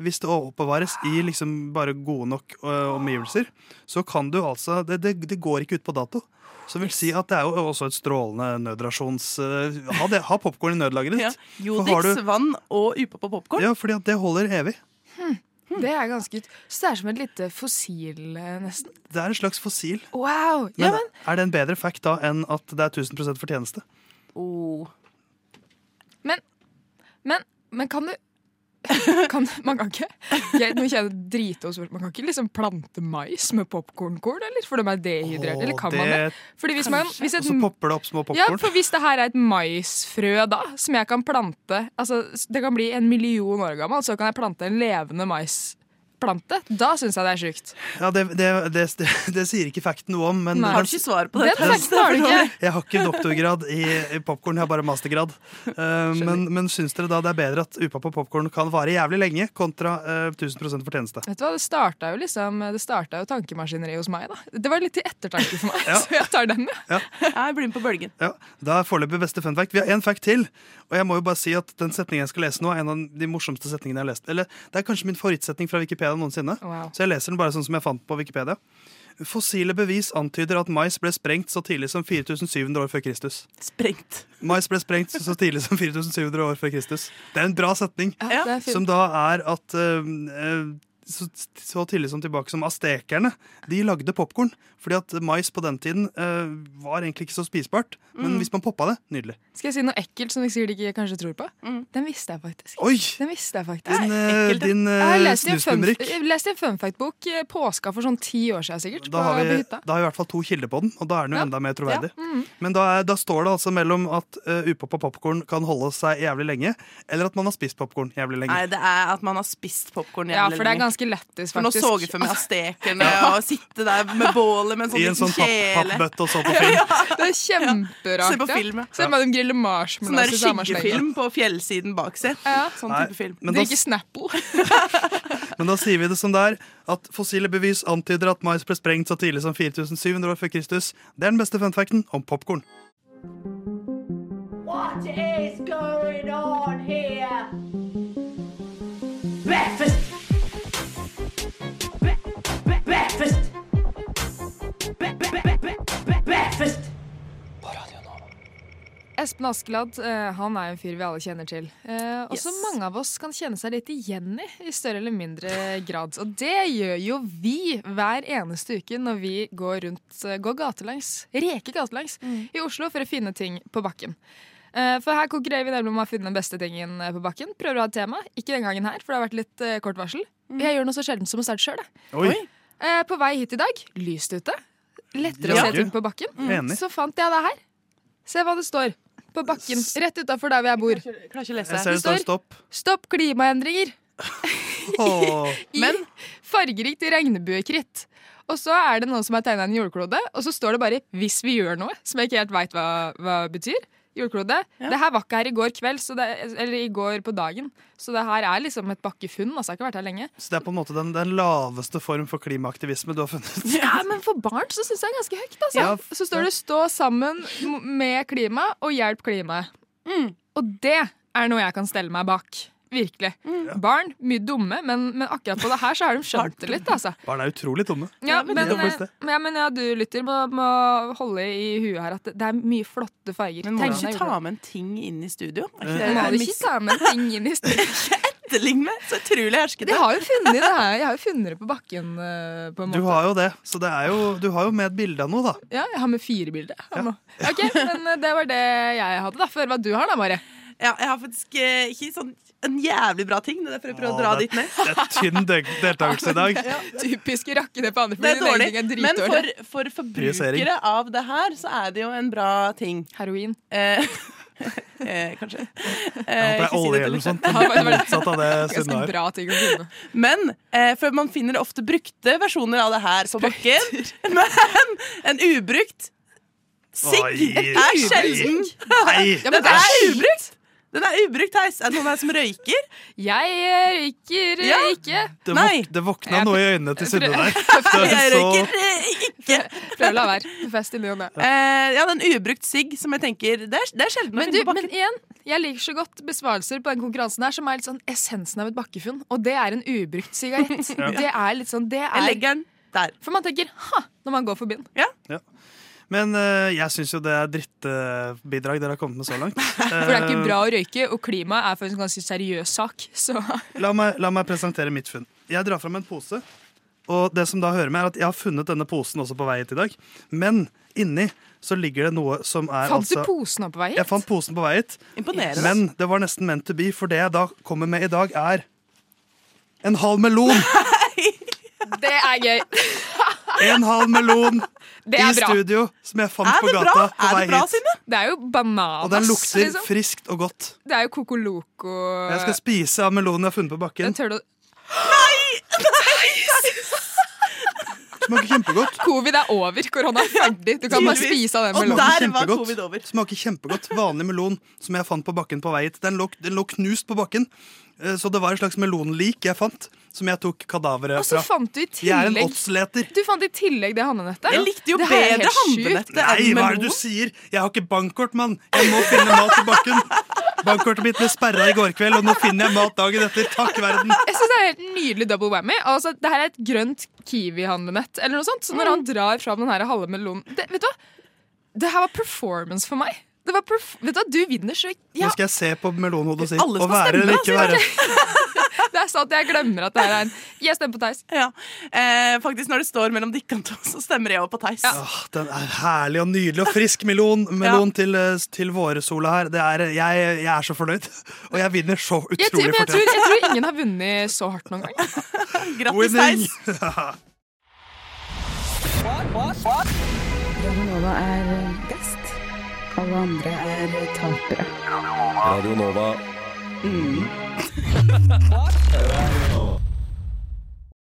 S3: Hvis det oppbevares i liksom bare gode nok uh, omgivelser, så kan du altså det, det, det går ikke ut på dato. Som vil si at det er jo også et strålende nødrasjons... Uh, ha det- ha popkorn i nødlageret.
S23: Ja.
S3: For har
S23: Jodix,
S3: du-
S23: vann og upoppa popkorn.
S3: Ja, fordi at det holder evig.
S22: Det er ganske ut. Så det er som et lite fossil, nesten.
S3: Det er en slags fossil.
S22: Wow!
S3: Men,
S22: Ja, men
S3: er det en bedre fact da enn at det er 1000% fortjeneste?
S23: Oh.
S22: Men, men, men kan du kan, Man kan ikke jeg, Nå kjenner jeg drite og Man kan ikke liksom plante mais med popkornkorn, eller? For de er
S3: dehydrerte.
S22: Eller kan
S3: det-
S22: man det? Fordi hvis man, hvis
S3: Og så popper det opp små
S22: ja, for hvis det her er et maisfrø da, som jeg kan plante Altså, Det kan bli en million år gammel, så kan jeg plante en levende maisplante. Da syns jeg det er sjukt.
S3: Ja, det, det, det, det, det sier ikke fakten noe om. Men
S22: Nei. Har du ikke svar på det? Den har du ikke.
S3: Jeg har ikke doktorgrad i, i popkorn, jeg har bare mastergrad. Uh, men, men syns dere da det er bedre at upappa popkorn kan vare jævlig lenge, kontra uh, 1000 fortjeneste?
S22: Vet du hva, Det starta jo liksom Det starta jo tankemaskineriet hos meg. da Det var litt til ettertanke for meg,
S3: Ja. [LAUGHS]
S22: så jeg tar den. Ja.
S23: Jeg blir med på bølgen.
S3: Ja, Da er foreløpig beste fun fact. Vi har én fact til. Og jeg må jo bare si at den setningen jeg skal lese nå, er en av de morsomste setningene jeg har lest. Eller det er kanskje min favorittsetning fra Wikipedia noensinne.
S22: Wow.
S3: Så jeg leser den bare sånn som jeg fant på Wikipedia. Fossile bevis antyder at mais ble sprengt så tidlig som 4700 år før Kristus.
S23: Sprengt.
S3: Mais ble sprengt så tidlig som 4700 år før Kristus. Det er en bra setning.
S22: Ja.
S3: Som da er at eh, så, så tidlig som tilbake som astekerne. de lagde popkorn. Fordi at mais på den tiden eh, var egentlig ikke så spisbart. Men
S22: Mm.
S3: hvis man poppa det, nydelig.
S22: Skal jeg si noe ekkelt som de sikkert ikke kanskje tror på? Den visste jeg faktisk.
S3: Oi!
S22: Den visste jeg faktisk.
S3: Din, eh, din uh,
S22: lest en fun-
S3: snusbumrikk.
S22: jeg leste en funfact-bok eh, påska for sånn ti år siden sikkert.
S3: Da har, vi, da har vi i hvert fall to kilder på den, og da er den jo
S22: Ja.
S3: enda mer troverdig.
S22: Ja. Mm.
S3: Men da, er, da står det altså mellom at uh, upoppa popkorn kan holde seg jævlig lenge, eller at man har spist popkorn jævlig lenge.
S23: Nei, det er at man har spist popkorn
S22: Ja, for det er ganske lættis,
S23: For nå
S22: faktisk.
S23: så jeg for meg aztekerne [LAUGHS] og sitte der med bålet med en sånn
S3: I en sånn papp- pappbøtte og så på [LAUGHS] film.
S22: Det er kjemperart.
S23: Se på
S22: ja.
S23: film, ja.
S22: Se på dem
S23: grille
S22: marshmallows i samme slengen.
S23: på fjellsiden bak seg. Sånn
S3: Nei,
S23: type film.
S22: Drikke Snapple. [LAUGHS]
S3: Men da sier vi det som det er, at fossile bevis antyder at mais ble sprengt så tidlig som 4700 år før Kristus. Det er den beste funfacten om popkorn.
S25: What is going on here? Breakfast.
S22: Espen Askeladd eh, han er en fyr vi alle kjenner til. Eh, og som mange av oss kan kjenne seg litt igjen i, i større eller mindre grad. Og det gjør jo vi hver eneste uke når vi går rundt, eh, går gatelangs, reker gatelangs i Oslo for å finne ting på bakken. For her konkurrerer vi nemlig om å ha funnet den beste tingen på bakken. Prøver å ha et tema. Ikke den gangen her, for det har vært litt kort varsel. Jeg gjør noe så sjelden som å starte sjøl. På vei hit i dag, lyst ute. Lettere å se ting på bakken.
S3: Mm.
S22: Så fant jeg det her. Se hva det står på bakken rett utafor der hvor jeg bor.
S23: Jeg Klarer ikke å lese.
S3: Jeg ser det står stopp.
S22: Stopp klimaendringer. [LAUGHS] I fargerikt regnbuekritt. Og så er det noen som har tegna en jordklode, og så står det bare 'hvis vi gjør noe', som jeg ikke helt veit hva, hva betyr. Jordklode. Det her var ikke her i går kveld, så det, eller i går på dagen. Så det her er liksom et bakkefunn. Altså, jeg har ikke vært her lenge.
S3: Så det er på en måte den, den laveste form for klimaaktivisme du har funnet. [LAUGHS]
S22: Ja, Men for barn så syns jeg det er ganske høyt. Altså.
S3: Ja,
S22: så står det 'stå sammen med klima og hjelp klimaet'. Og det er noe jeg kan stelle meg bak. Virkelig. Barn, mye dumme, men, men akkurat på det her så har de skjønt det litt, altså.
S3: Barn er utrolig dumme.
S22: Ja, men, eh, ja, men ja, du lytter må, må holde i huet her at det- er mye flotte farger.
S23: Men må du ikke ta med en ting inn i studio? [LAUGHS]
S22: Må du ikke ta med en ting inn i studio?
S23: Etterligne! Så utrolig herskete.
S22: De har jo funnet det her. Jeg har jo funnet det på bakken, eh, på en
S3: Du har jo det, så det er jo, du har jo med et bilde av noe, da.
S22: Ja, jeg har med fire bilder. Ja. Ok, men eh, det var det jeg hadde, da. Før hva du har, da, Mari.
S23: Ja, jeg har faktisk ikke sånn en jævlig bra ting. Det er for å prøve å dra
S3: det-
S23: dit ned.
S3: Det er tynn del- deltakelse i dag. [LAUGHS]
S22: Typisk rakke ned på andre,
S23: Det er
S22: fordi
S23: dårlig. Men for, for forbrukere av det her, så er det jo en bra ting.
S22: Heroin.
S23: Eh, [LAUGHS] eh, kanskje.
S3: Jeg
S23: Eh,
S3: håper det er
S23: si
S3: olje eller noe sånt. Det er motsatt av det [LAUGHS] Sunne har.
S22: bra ting å.
S23: Men eh, for man finner ofte brukte versjoner av det her på bakken. Men en ubrukt sigg er sjelden.
S3: Nei.
S23: Ja, men den er ubrukt! Den er ubrukt, heis. Er det noen her som røyker?
S22: Jeg eh, røyker eh,
S23: Ja.
S22: ikke.
S3: Det,
S23: Nei.
S3: våk, det våkna noe i øynene til Sunne der. [LAUGHS]
S23: Jeg
S3: er
S23: røyker eh, ikke.
S22: Prøv å la være. Fest i ny og ne.
S23: Eh, ja, det er ubrukt sigg som jeg tenker Det er, det er sjelden å finne
S22: du,
S23: på
S22: men igjen, jeg liker så godt besvarelser på den konkurransen her som er litt sånn essensen av et bakkefunn. Og det er en ubrukt sigarett. [LAUGHS]
S3: Ja.
S22: Det er litt sånn det er,
S23: Jeg
S22: er,
S23: legger den der.
S22: For man tenker ha når man går forbi den.
S3: Ja. Ja. Men eh, jeg syns jo det er drittbidrag dere har kommet med så langt. [LAUGHS]
S22: For det er ikke bra å røyke, og klima er for en ganske seriøs sak. [LAUGHS] Så
S3: La meg, la meg presentere mitt funn. Jeg drar fram en pose. Og det som da hører med er at Jeg har funnet denne posen også på vei hit i dag. Men inni så ligger det noe som er
S22: fant
S3: altså
S22: du posen på vei hit?
S3: Jeg fant posen på vei hit.
S23: Imponerende.
S3: Men det var nesten meant to be, for det jeg da kommer med i dag, er en halv melon. [LAUGHS]
S22: Det er gøy.
S3: En halv melon i
S22: er bra.
S3: studio som jeg fant på
S23: det
S3: gata
S23: bra?
S3: på vei
S23: det bra,
S3: hit.
S23: Synne?
S22: Det er jo bananas.
S3: Og den lukter
S22: liksom.
S3: friskt og godt.
S22: Det er jo Coco Loco.
S3: Jeg skal spise av melonen jeg har funnet på bakken.
S22: Den tør du
S3: Smaker kjempegodt.
S22: Covid er over. Korona er ferdig. Du kan bare spise av den melonen.
S23: Og der var covid over.
S3: Smaker kjempegodt. Vanlig melon som jeg fant på bakken på vei hit. Den lå, den lå knust på bakken. Eh, Så det var et slags melonlik jeg fant, som jeg tok kadaveret fra.
S22: Og så fant du i tillegg
S3: Jeg er en oddsleter.
S22: Du fant i tillegg det handlenettet.
S23: Jeg likte jo
S22: Det
S23: bedre handlenettet
S3: Nei, hva er det du sier? Jeg har ikke bankkort, mann. Jeg må finne mat i bakken. Bankkortet mitt ble sperra i går kveld, og nå finner jeg mat dagen etter. Takk verden.
S22: Jeg synes Det er helt nydelig double whammy. Altså, det her er et grønt Kiwi-handlenett. Eller noe sånt Så når han drar fram den her halve melonen det, Vet du hva? Det her var performance for meg. Det var perf vet du hva, Du vinner så ja,
S3: Nå skal jeg se på melonhodet og si
S23: Alle
S3: å være eller ikke være. [LAUGHS]
S22: Det er sant, jeg glemmer at det her er en Jeg stemmer på Theis.
S23: Ja. Eh, faktisk, når det står mellom dere to, så stemmer jeg også på Theis.
S3: Åh, den er herlig og nydelig og frisk melon, melon til, eh, til våresola her. Det er, jeg, jeg er så fornøyd. Og jeg vinner så utrolig
S22: men jeg, tror,
S3: fortjent.
S22: jeg tror ingen har vunnet så hardt noen gang. [LAUGHS]
S23: Grattis! Theis. [LAUGHS]
S9: Radionova er best. Alle andre er tapere.
S10: Radio Nova.
S9: Mm. [LAUGHS] what?